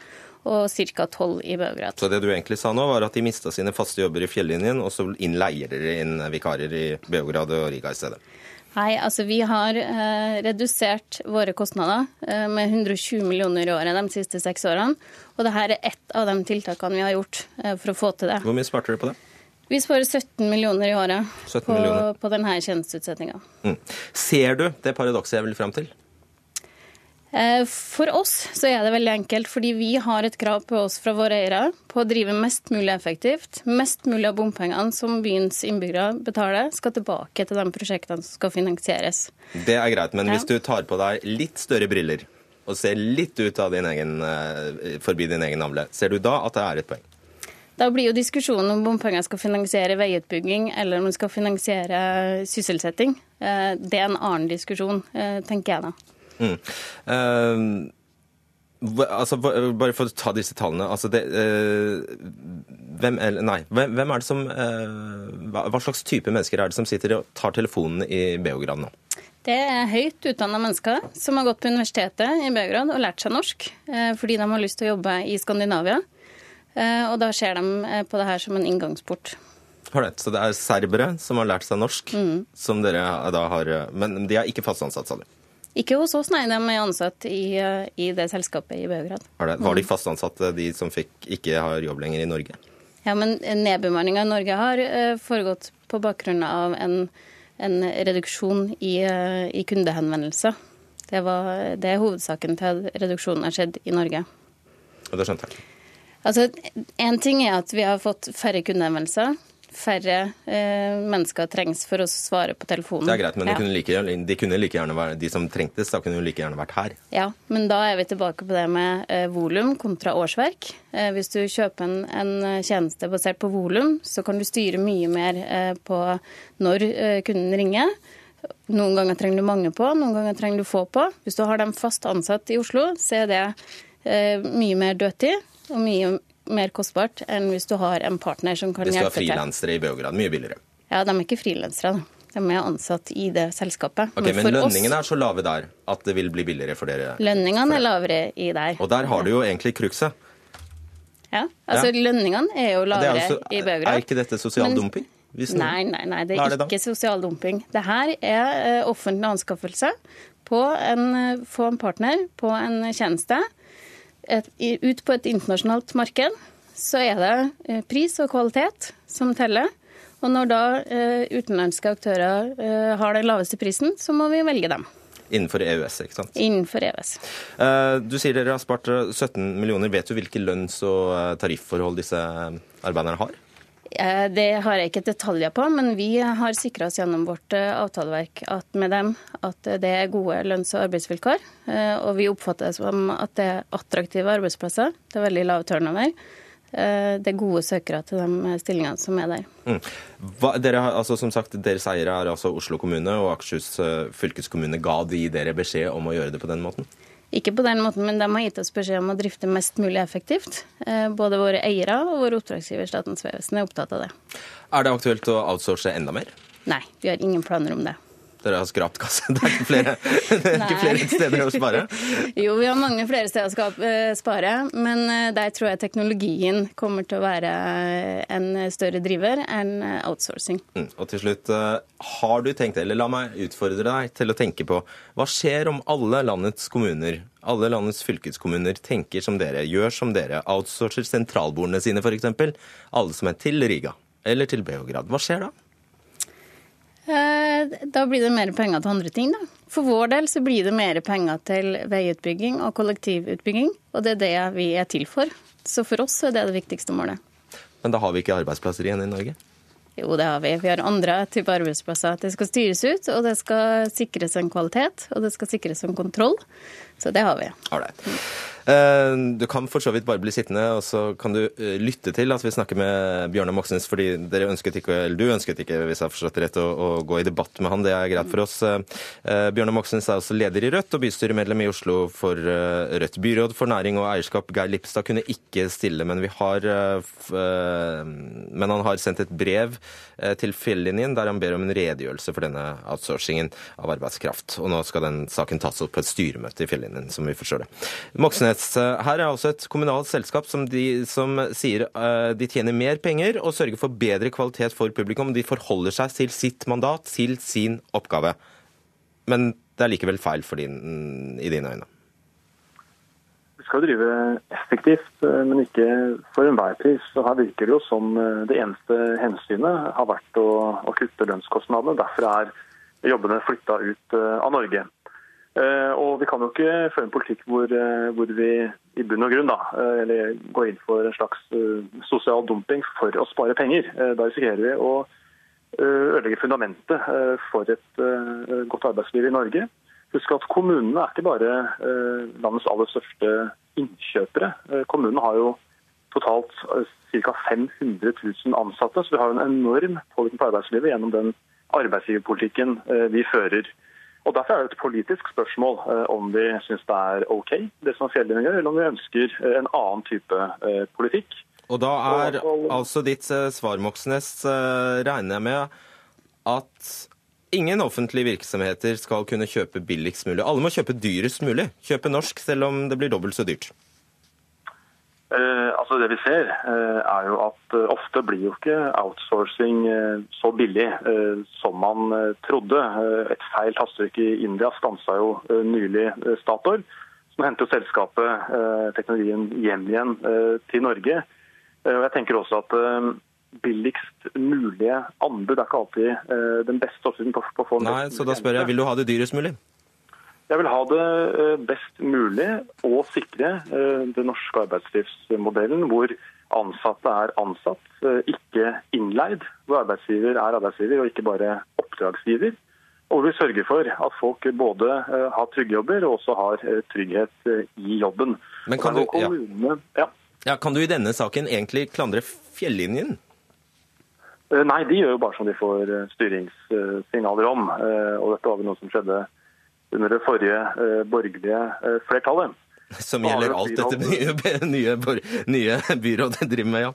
og ca. 12 i Beograd. Så det du egentlig sa nå, var at de mista sine faste jobber i fjellinjen, og så innleier dere inn vikarer i Beograd og Riga i stedet? Nei, altså vi har eh, redusert våre kostnader eh, med 120 millioner i året de siste seks årene. Og dette er ett av de tiltakene vi har gjort eh, for å få til det. Hvor mye sparte dere på det? Vi sparer 17 millioner i året på, millioner. på denne tjenesteutsettinga. Mm. Ser du det paradokset jeg vil fram til? Eh, for oss så er det veldig enkelt, fordi vi har et krav på oss fra våre eiere på å drive mest mulig effektivt. Mest mulig av bompengene som byens innbyggere betaler, skal tilbake til de prosjektene som skal finansieres. Det er greit, men ja. hvis du tar på deg litt større briller og ser litt ut av din egen, eh, forbi din egen navle, ser du da at det er et poeng? Da blir jo diskusjonen om bompenger skal finansiere veiutbygging eller om de skal finansiere sysselsetting. Eh, det er en annen diskusjon, tenker jeg da. Mm. Uh, altså, bare for å ta disse tallene. Altså det, uh, hvem, nei, hvem, hvem, er det som uh, hva, hva, slags type mennesker er det som sitter og tar telefonen i Beograd nå? Det er høyt utdanna mennesker som har gått på universitetet i Beograd og lært seg norsk fordi de har lyst til å jobbe i Skandinavia. Og da ser de på det her som en inngangsport. Så det er serbere som har lært seg norsk, mm. som dere da har Men de er ikke fast ansatt, sa du? Ikke hos oss, nei. De er ansatt i, i det selskapet i Beograd. Var de fast ansatte, de som fikk, ikke har jobb lenger i Norge? Ja, men nedbemanninga i Norge har eh, foregått på bakgrunn av en, en reduksjon i, eh, i kundehenvendelser. Det, var, det er hovedsaken til at reduksjonen har skjedd i Norge. Og det skjønte jeg. Altså, En ting er at vi har fått færre kundehenvendelser færre eh, mennesker trengs for å svare på telefonen. Det er greit, men ja. de, kunne like, de, kunne like, gjerne være, de som trengtes, da kunne jo like gjerne vært her. Ja, men da er vi tilbake på det med eh, volum kontra årsverk. Eh, hvis du kjøper en, en, tjeneste basert på volum, så kan du styre mye mer eh, på når kunden ringer. Noen ganger trenger du mange på, noen ganger trenger du få på. Hvis du har dem fast ansatt i Oslo, så er det eh, mye mer dødtid og mye mer kostbart enn hvis du har en partner som kan hjelpe til. Hvis du har frilansere i Beograd, mye billigere? Ja, de er ikke frilansere. De er ansatt i det selskapet. Ok, Men, men lønningene oss, er så lave der at det vil bli billigere for dere? Lønningene er lavere i der. Og der har du jo egentlig krukset. Ja, altså ja. lønningene er jo lavere er også, i Beograd. Er ikke dette sosial men, dumping? Nei, nei, nei, det er, ikke sosial dumping. Det her er uh, offentlig anskaffelse på en, uh, få en partner på en tjeneste et, ut på et internasjonalt marked, så er det eh, pris og kvalitet som teller. Og når da eh, utenlandske aktører eh, har den laveste prisen, så må vi velge dem. Innenfor EØS, ikke sant? Innenfor EØS. Du sier dere har spart 17 millioner. Vet du hvilke lønns- og tarifforhold disse arbeiderne har? Eh, Det har jeg ikke detaljer på, men vi har sikra oss gjennom vårt eh, avtaleverk med dem at det er gode lønns- og arbeidsvilkår. Eh, Og vi oppfatter det som at det er attraktive arbeidsplasser. Det er veldig lav turnover. Det er gode søkere til de stillingene som er der. Mm. Hva, dere har, altså, som sagt, Deres eiere er altså Oslo kommune, og Akershus fylkeskommune. Ga de dere beskjed om å gjøre det på den måten? Ikke på den måten, men de har gitt oss beskjed om å drifte mest mulig effektivt. Eh, Både våre eiere og våre oppdragsgiver Statens vegvesen er opptatt av det. Er det aktuelt å outsource enda mer? Nei, vi har ingen planer om det. Dere har skrapt kasse. Det er ikke flere, [laughs] er ikke flere steder å spare? Jo, vi har mange flere steder å eh, spare, men eh, der tror jeg teknologien kommer til å være en større driver enn eh, outsourcing. Mm. Og til slutt, eh, har du tenkt, eller la meg utfordre deg til å tenke på, hva skjer om alle landets kommuner, alle landets fylkeskommuner tenker som dere, gjør som dere, outsourcer sentralbordene sine f.eks., alle som er til Riga eller til Beograd. Hva skjer da? Eh, Da blir det mer penger til andre ting, da. For vår del så blir det mer penger til veiutbygging og kollektivutbygging, og det er det vi er til for. Så for oss er det det viktigste målet. Men da har vi ikke arbeidsplasser igjen i Norge. Jo, det har vi. Vi har andre typer arbeidsplasser. Det skal styres ut, og det skal sikres en kvalitet, og det skal sikres en kontroll. Så det har vi. Ålreit. Eh, Du kan for så vidt bare bli sittende, og så kan du eh, lytte til at vi snakker med Bjørnar Moxnes, fordi dere ønsket ikke, eller du ønsket ikke, hvis jeg har forstått rett, å, å gå i debatt med han. Det er greit for oss. Eh, Bjørnar Moxnes er også leder i Rødt og bystyremedlem i Oslo for Rødt. Byråd for næring og eierskap Geir Lippstad, kunne ikke stille, men, har, men han har sendt et brev til Fjellinjen der han ber om en redegjørelse for denne outsourcingen av arbeidskraft. Og nå skal den saken tas opp på et styremøte i Fjellinjen, som vi forstår det. Moxnes, eh, her er også et kommunalt selskap som, de, som sier eh, de tjener mer penger og sørger for bedre kvalitet for publikum. De forholder seg til sitt mandat, til sin oppgave. Men det er likevel feil din, i dine øyne. Skal drive effektivt, eh, men ikke for enhver pris. Og her virker det jo som eh, det eneste hensynet har vært å, å kutte lønnskostnadene. Derfor er jobbene flytta ut eh, av Norge. Og vi kan jo ikke føre en politikk hvor, hvor vi i bunn og grunn da, går inn for en slags sosial dumping for å spare penger. Da risikerer vi å ødelegge fundamentet for et godt arbeidsliv i Norge. Husk at kommunene er ikke bare landets aller største innkjøpere. Kommunen har jo totalt ca. 500 000 ansatte, så vi har en enorm påvirkning på arbeidslivet gjennom den arbeidsgiverpolitikken eh, vi fører. Og Derfor er det et politisk spørsmål eh, om vi syns det er OK, det som Fjellene gjør, eller om vi ønsker eh, en annen type eh, politikk. Og da er altså ditt eh, svar, Moxnes, eh, regner jeg med at ingen offentlige virksomheter skal kunne kjøpe billigst mulig. Alle må kjøpe dyrest mulig. Kjøpe norsk, selv om det blir dobbelt så dyrt. Eh, altså Det vi ser, eh, er jo at eh, ofte blir jo ikke outsourcing eh, så billig eh, som man eh, trodde. Et feil tastetrykk i India stansa jo nylig Statoil, som hentet jo selskapet, teknologien, hjem igjen til Norge. Og jeg tenker også at billigst mulige anbud er ikke alltid eh, den beste oppsiden på, på å få en Nei, så da spør jeg, vil du ha det dyrest mulig? Jeg vil ha det eh, best mulig og sikre eh, den norske arbeidslivsmodellen hvor ansatte er ansatt, ikke innleid. Hvor arbeidsgiver er arbeidsgiver og ikke bare oppdragsgiver. Og hvor vi sørger for at folk både har trygge jobber og også har trygghet i jobben. Men kan du, ja. ja. Ja, kan du i denne saken egentlig klandre fjellinjen? Eh, Nei, de gjør jo bare som de får eh, styringssignaler om. Eh, Og dette var vel noe som skjedde under det forrige borgerlige flertallet. Som gjelder alt dette nye, [laughs] nye, nye byrådet driver med, ja.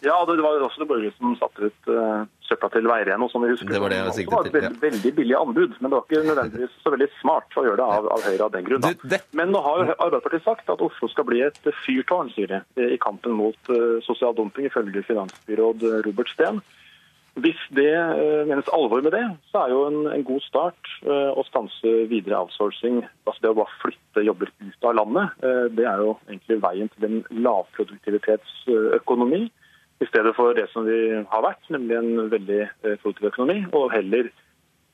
Ja, det var også det borgerlige som satte ut uh, søpla til Veireno, som vi husker. Det var det jeg siktet Det var et til, veldig, veldig billig anbud, men det var ikke nødvendigvis så veldig smart å gjøre det av, av Høyre av den grunn. Men nå har jo Arbeiderpartiet sagt at Oslo skal bli et fyrtårn, sier de, i kampen mot uh, sosial dumping, ifølge finansbyråd eh, Robert Steen. Hvis det uh, menes alvor med det, så er jo en, en god start uh, å stanse videre outsourcing. Altså det å bare flytte jobber ut av landet. eh, det er jo egentlig veien til en lavproduktivitetsøkonomi. I stedet for det som vi har vært, nemlig en veldig eh, produktiv økonomi. Og heller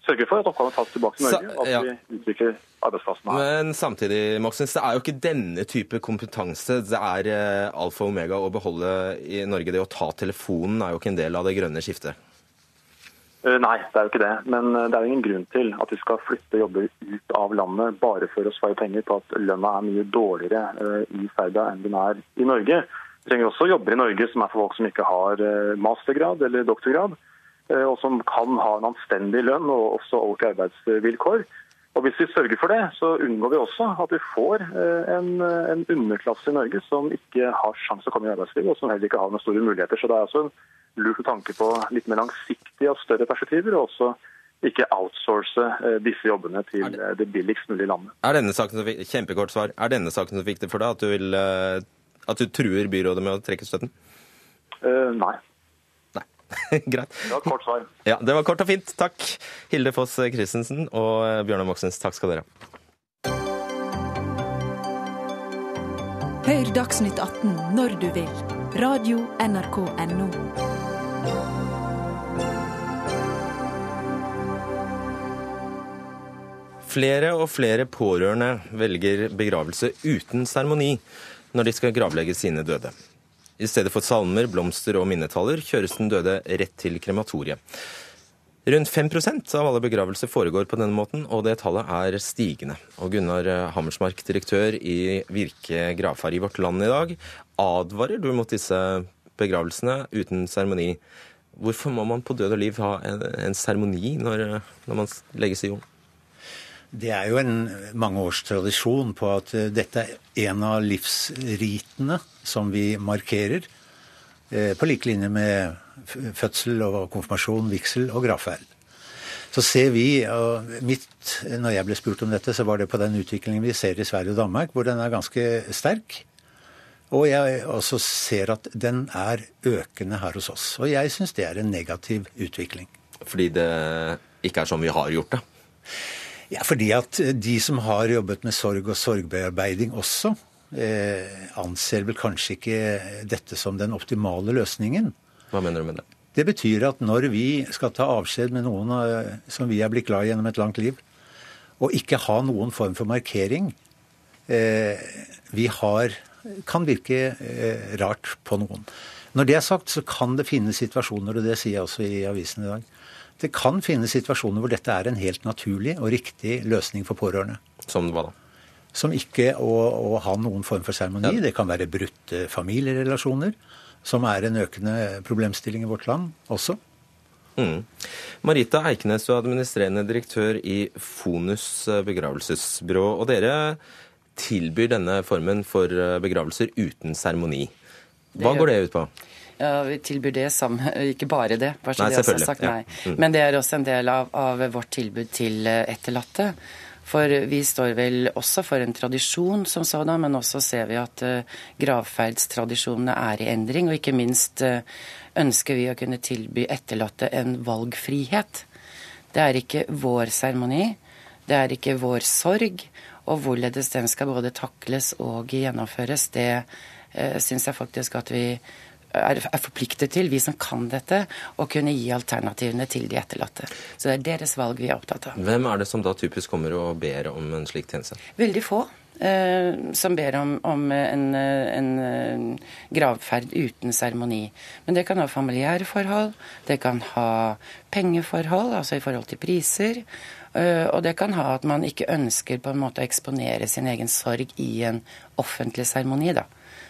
sørge for at oppgavene tas tilbake til Norge, og at ja. vi utvikler arbeidsplassene her. Men samtidig, Moxnes, det er jo ikke denne type kompetanse det er eh, alfa og omega å beholde i Norge. Det å ta telefonen er jo ikke en del av det grønne skiftet. Eh, Nei, det er jo ikke det. Men det er jo ingen grunn til at vi skal flytte jobber ut av landet bare for å svare penger på at lønna er mye dårligere i Serbia enn den er i Norge. Vi trenger også jobber i Norge som er for folk som ikke har eh, mastergrad eller doktorgrad, eh, og som kan ha en anstendig lønn og også ordentlige arbeidsvilkår. Og Hvis vi sørger for det, så unngår vi også at vi får eh, en, en underklasse i Norge som ikke har sjanse til å komme i arbeidslivet, og som heller ikke har noen store muligheter. Så det er også en lurt tanke på litt mer langsiktige og større perspektiver, og også ikke outsource disse jobbene til det, det billigst mulige landet. Er denne saken som fikk, kjempekort svar, er denne saken som fikk det for deg at du, vil, at du truer byrådet med å trekke støtten? Uh, nei. [laughs] Greit. Det var kort svar. Ja, Det var kort og fint. Takk. Hilde Foss Christensen og Bjørnar Moxnes, takk skal dere ha. Hør Dagsnytt 18 når du vil. Radio NRK Radio.nrk.no. Flere og flere pårørende velger begravelse uten seremoni når de skal gravlegge sine døde. I stedet for salmer, blomster og minnetaller kjøres den døde rett til krematoriet. Rundt 5% av alle begravelser foregår på denne måten, og det tallet er stigende. Og Gunnar Hammersmark, direktør i Virke gravferd i Vårt Land i dag, advarer du mot disse begravelsene uten seremoni. Hvorfor må man på død og liv ha en seremoni når, når man legges i jorden? Det er jo en mange års tradisjon på at eh, dette er en av livsritene som vi markerer, eh, på lik linje med fødsel og konfirmasjon, vigsel og gravferd. Så ser vi, og mitt, når jeg ble spurt om dette, så var det på den utviklingen vi ser i Sverige og Danmark, hvor den er ganske sterk. Og jeg også ser at den er økende her hos oss. Og jeg syns det er en negativ utvikling. Fordi det ikke er sånn vi har gjort det? Ja, fordi at de som har jobbet med sorg og sorgbearbeiding også, eh, anser vel kanskje ikke dette som den optimale løsningen. Hva mener du med det? Det betyr at når vi skal ta avskjed med noen eh, som vi er blitt glad i gjennom et langt liv, og ikke ha noen form for markering eh, Vi har kan virke eh, rart på noen. Når det er sagt, så kan det finnes situasjoner, og det sier jeg også i avisen i dag, det kan finnes situasjoner hvor dette er en helt naturlig og riktig løsning for pårørende. Som hva da? Som ikke å, å ha noen form for seremoni. Det kan være brutte familierelasjoner, som er en økende problemstilling i vårt land også. Mm. Marita Eikenes, du er administrerende direktør i Fonus begravelsesbyrå. Og dere tilbyr denne formen for begravelser uten seremoni. Hva går det ut på? Ja, Vi tilbyr det samme, [laughs] ikke bare det, bare Nei, det selvfølgelig, sagt. ja. Mm. Men det er også en del av, av vårt tilbud til eh, etterlatte. For vi står vel også for en tradisjon som sådan, men også ser vi at uh, gravferdstradisjonene er i endring. Og ikke minst eh, ønsker vi å kunne tilby etterlatte en valgfrihet. Det er ikke vår seremoni, det er ikke vår sorg. Og hvorledes den skal både takles og gjennomføres, det syns jeg faktisk at vi er, er forpliktet til, vi som kan dette, å kunne gi alternativene til de etterlatte. Så det er deres valg vi er opptatt av. Hvem er det som da typisk kommer og ber om en slik tjeneste? Veldig få eh, som ber om, om en, en gravferd uten seremoni. Men det kan ha familiære forhold, det kan ha pengeforhold, altså i forhold til priser. eh, Og det kan ha at man ikke ønsker på en måte å eksponere sin egen sorg i en offentlig seremoni. da.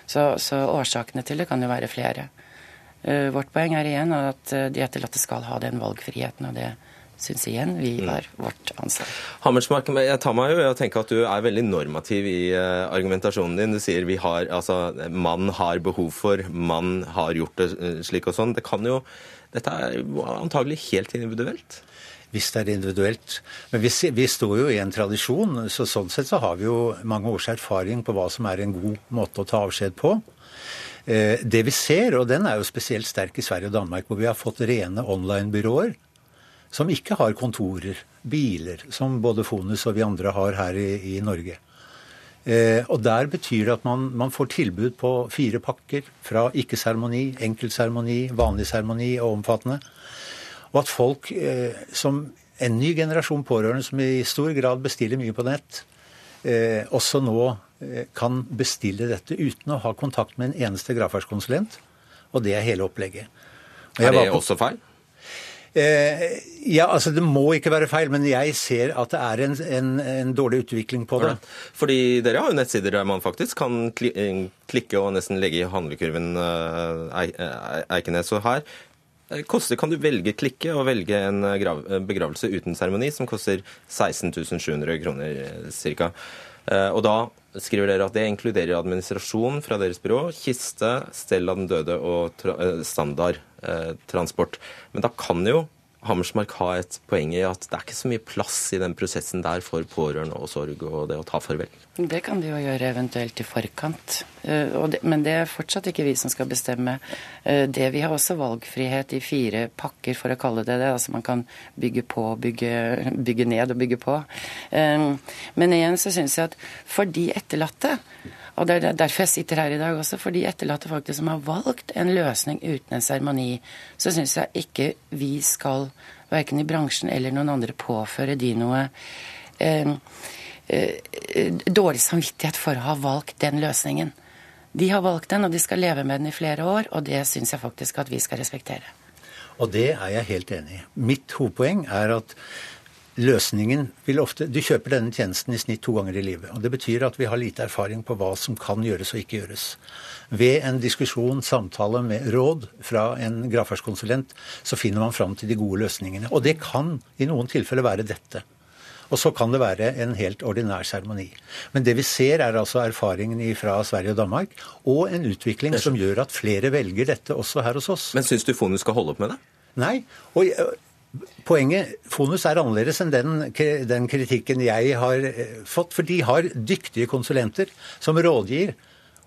Så, så årsakene til det kan jo være flere. Eh, Vårt poeng er igjen at eh, de etterlatte skal ha den valgfriheten, og det syns igjen vi var vårt ansvar. Hammersmark, jeg tar meg jo i å tenke at du er veldig normativ i eh, argumentasjonen din. Du sier vi har, altså, mann har behov for, mann har gjort det slik og sånn. Det kan jo, dette er antagelig helt individuelt. Hvis det er individuelt. Men vi, vi står jo i en tradisjon, så sånn sett så har vi jo mange års erfaring på hva som er en god måte å ta avskjed på. Eh, Det vi ser, og den er jo spesielt sterk i Sverige og Danmark, hvor vi har fått rene online-byråer som ikke har kontorer, biler, som både Fonus og vi andre har her i, i Norge. Eh, og Der betyr det at man, man får tilbud på fire pakker fra ikke-seremoni, enkeltseremoni, vanlig seremoni og omfattende. Og at folk eh, som en ny generasjon pårørende som i stor grad bestiller mye på nett, eh, også nå eh, kan bestille dette uten å ha kontakt med en eneste gravferdskonsulent. Og det er hele opplegget. Og Er det på- også feil? Eh, ja, altså Det må ikke være feil, men jeg ser at det er en, en, en dårlig utvikling på det. Fordi dere har jo nettsider der man faktisk kan eh, klikke og nesten legge i handlekurven eh, Eikenes. Og her koster, kan du velge klikke og velge en eh, eh, begravelse uten seremoni, som koster 16 700 kroner ca. Og da skriver dere at det inkluderer administrasjon fra deres byrå, kiste, stell av den døde og tra eh, standardtransport. Men da kan jo Hammersmark ha et poeng i at det er ikke så mye plass i den prosessen der for pårørende og sorg og det å ta farvel. Det kan de jo gjøre eventuelt i forkant. Eh, men det er fortsatt ikke vi som skal bestemme. Eh, det Vi har også valgfrihet i fire pakker, for å kalle det det. Altså man kan bygge på, bygge, bygge ned og bygge på. Eh, Men igjen så syns jeg at for de etterlatte og det er derfor jeg sitter her i dag også, for de etterlatte faktisk som har valgt en løsning uten en seremoni, så syns jeg ikke vi skal, verken i bransjen eller noen andre, påføre de noe eh, eh, dårlig samvittighet for å ha valgt den løsningen. De har valgt den, og de skal leve med den i flere år, og det syns jeg faktisk at vi skal respektere. Og det er jeg helt enig i. Mitt hovedpoeng er at løsningen vil ofte Du kjøper denne tjenesten i snitt to ganger i livet. og Det betyr at vi har lite erfaring på hva som kan gjøres og ikke gjøres. Ved en diskusjon, samtale med råd fra en gravferdskonsulent, så finner man fram til de gode løsningene. Og det kan i noen tilfeller være dette. Og så kan det være en helt ordinær seremoni. Men det vi ser er altså erfaringen fra Sverige og Danmark, og en utvikling som gjør at flere velger dette også her hos oss. Men syns du fondet skal holde opp med det? Nei. og Poenget Fonus er annerledes enn den, den kritikken jeg har eh, fått. For de har dyktige konsulenter som rådgir.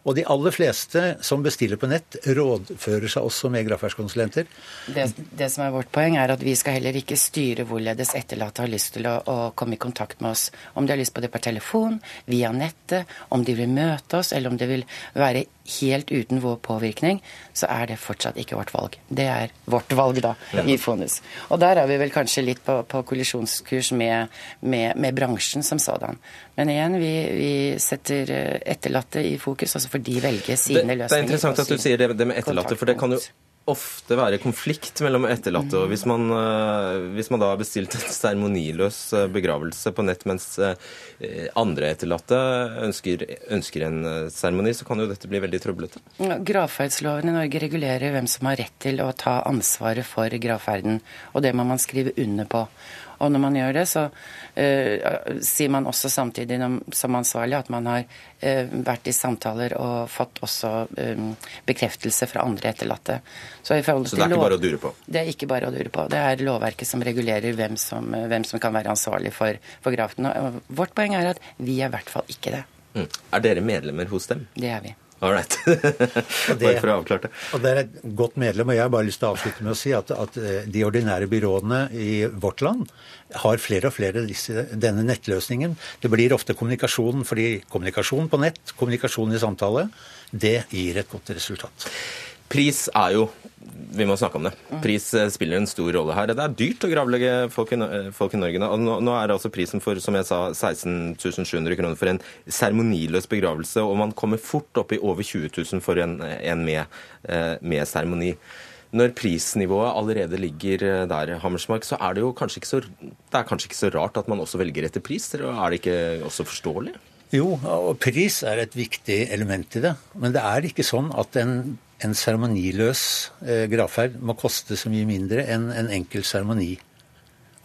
Og de aller fleste som bestiller på nett, rådfører seg også med gravferdskonsulenter. Det, det som er vårt poeng, er at vi skal heller ikke styre hvorledes etterlatte har lyst til å, å komme i kontakt med oss. Om de har lyst på det per telefon, via nettet, om de vil møte oss, eller om det vil være helt uten vår påvirkning, så er det fortsatt ikke vårt valg. Det er vårt valg, da, Ja. i Fonus. Og der er vi vel kanskje litt på, på kollisjonskurs med, med, med bransjen som sådan. Men igjen, vi, vi setter eh, etterlatte i fokus, altså for de velger sine det løsninger. er interessant at du sier det, det med etterlatte, for det kan jo ofte være konflikt mellom etterlatte. og Hvis man, øh, hvis man da har bestilt en seremoniløs øh, begravelse på nett, mens øh, andre etterlatte ønsker, ønsker en seremoni, så kan jo dette bli veldig trøblete. Gravferdsloven i Norge regulerer hvem som har rett til å ta ansvaret for gravferden, og det må man skrive under på. Og når man gjør det, så uh, sier man også samtidig som ansvarlig at man har uh, vært i samtaler og fått også um, bekreftelse fra andre etterlatte. Så, Så det er ikke bare å dure på? Det er ikke bare å dure på. Det er lovverket som regulerer hvem som, hvem som kan være ansvarlig for, for grafen. Og vårt poeng er at vi er i hvert fall ikke det. Mm. Er dere medlemmer hos dem? Det er vi. Right. [laughs] Bare for å avklare det. Og det er et godt medlem, og jeg har bare lyst til å avslutte med å si at, at eh, de ordinære byråene i vårt land har flere og flere disse, denne nettløsningen. Det blir ofte kommunikasjon, fordi kommunikasjon på nett, kommunikasjon i samtale, det gir et godt resultat. Pris er jo Vi må snakke om det. Pris eh, spiller en stor rolle her. Det er dyrt å gravlegge folk i, eh, folk i Norge. nå. Nå, er det altså prisen for som jeg sa, 16 700 kroner for en seremoniløs begravelse, og man kommer fort opp i over 20 000 for en, en med, eh, seremoni. Når prisnivået allerede ligger der, Hammersmark, så er det jo kanskje ikke så, det er kanskje ikke så rart at man også velger etter pris? Er det ikke også forståelig? Jo, og pris er et viktig element i det. Men det er ikke sånn at en, en seremoniløs eh, gravferd må koste så mye mindre enn en enkel seremoni.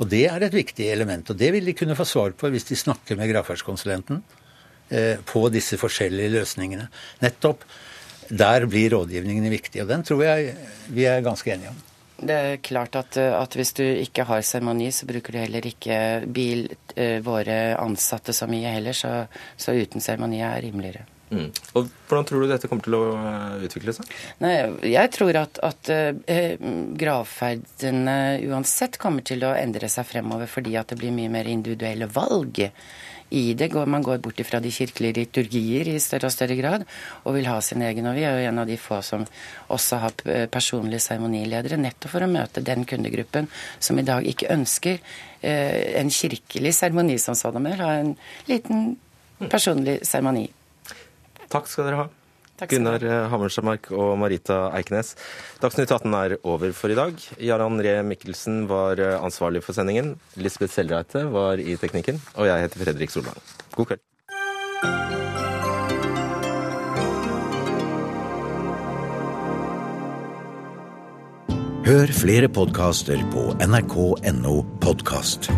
Og det er et viktig element, og det vil de kunne få svar på hvis de snakker med gravferdskonsulenten eh, på disse forskjellige løsningene. Nettopp der blir rådgivningen viktig, og den tror jeg vi er ganske enige om. Det er klart at, eh, at hvis du ikke har seremoni, så bruker du heller ikke bil, eh, våre ansatte så mye heller, så, så uten seremoni er rimeligere. Mm. Og Hvordan tror du dette kommer til å eh, utvikle seg? Nei, jeg tror at, at eh, gravferdene uansett kommer til å endre seg fremover, fordi at det blir mye mer individuelle valg i det. Man går bort fra de kirkelige liturgier i større og større grad, og vil ha sin egen. Og vi er jo en av de få som også har personlige seremoniledere, nettopp for å møte den kundegruppen som i dag ikke ønsker eh, en kirkelig seremoni som sådan, men vil ha en liten personlig seremoni. Takk skal dere ha. Gunnar eh, Hammersmark og Marita Eikenes. Dagsnytt 18 er over for i dag. Jarand Ree Mikkelsen var eh, ansvarlig for sendingen. Lisbeth Selreite var i teknikken. Og jeg heter Fredrik Solvang. God kveld. Hør flere podkaster på nrk.no podkast.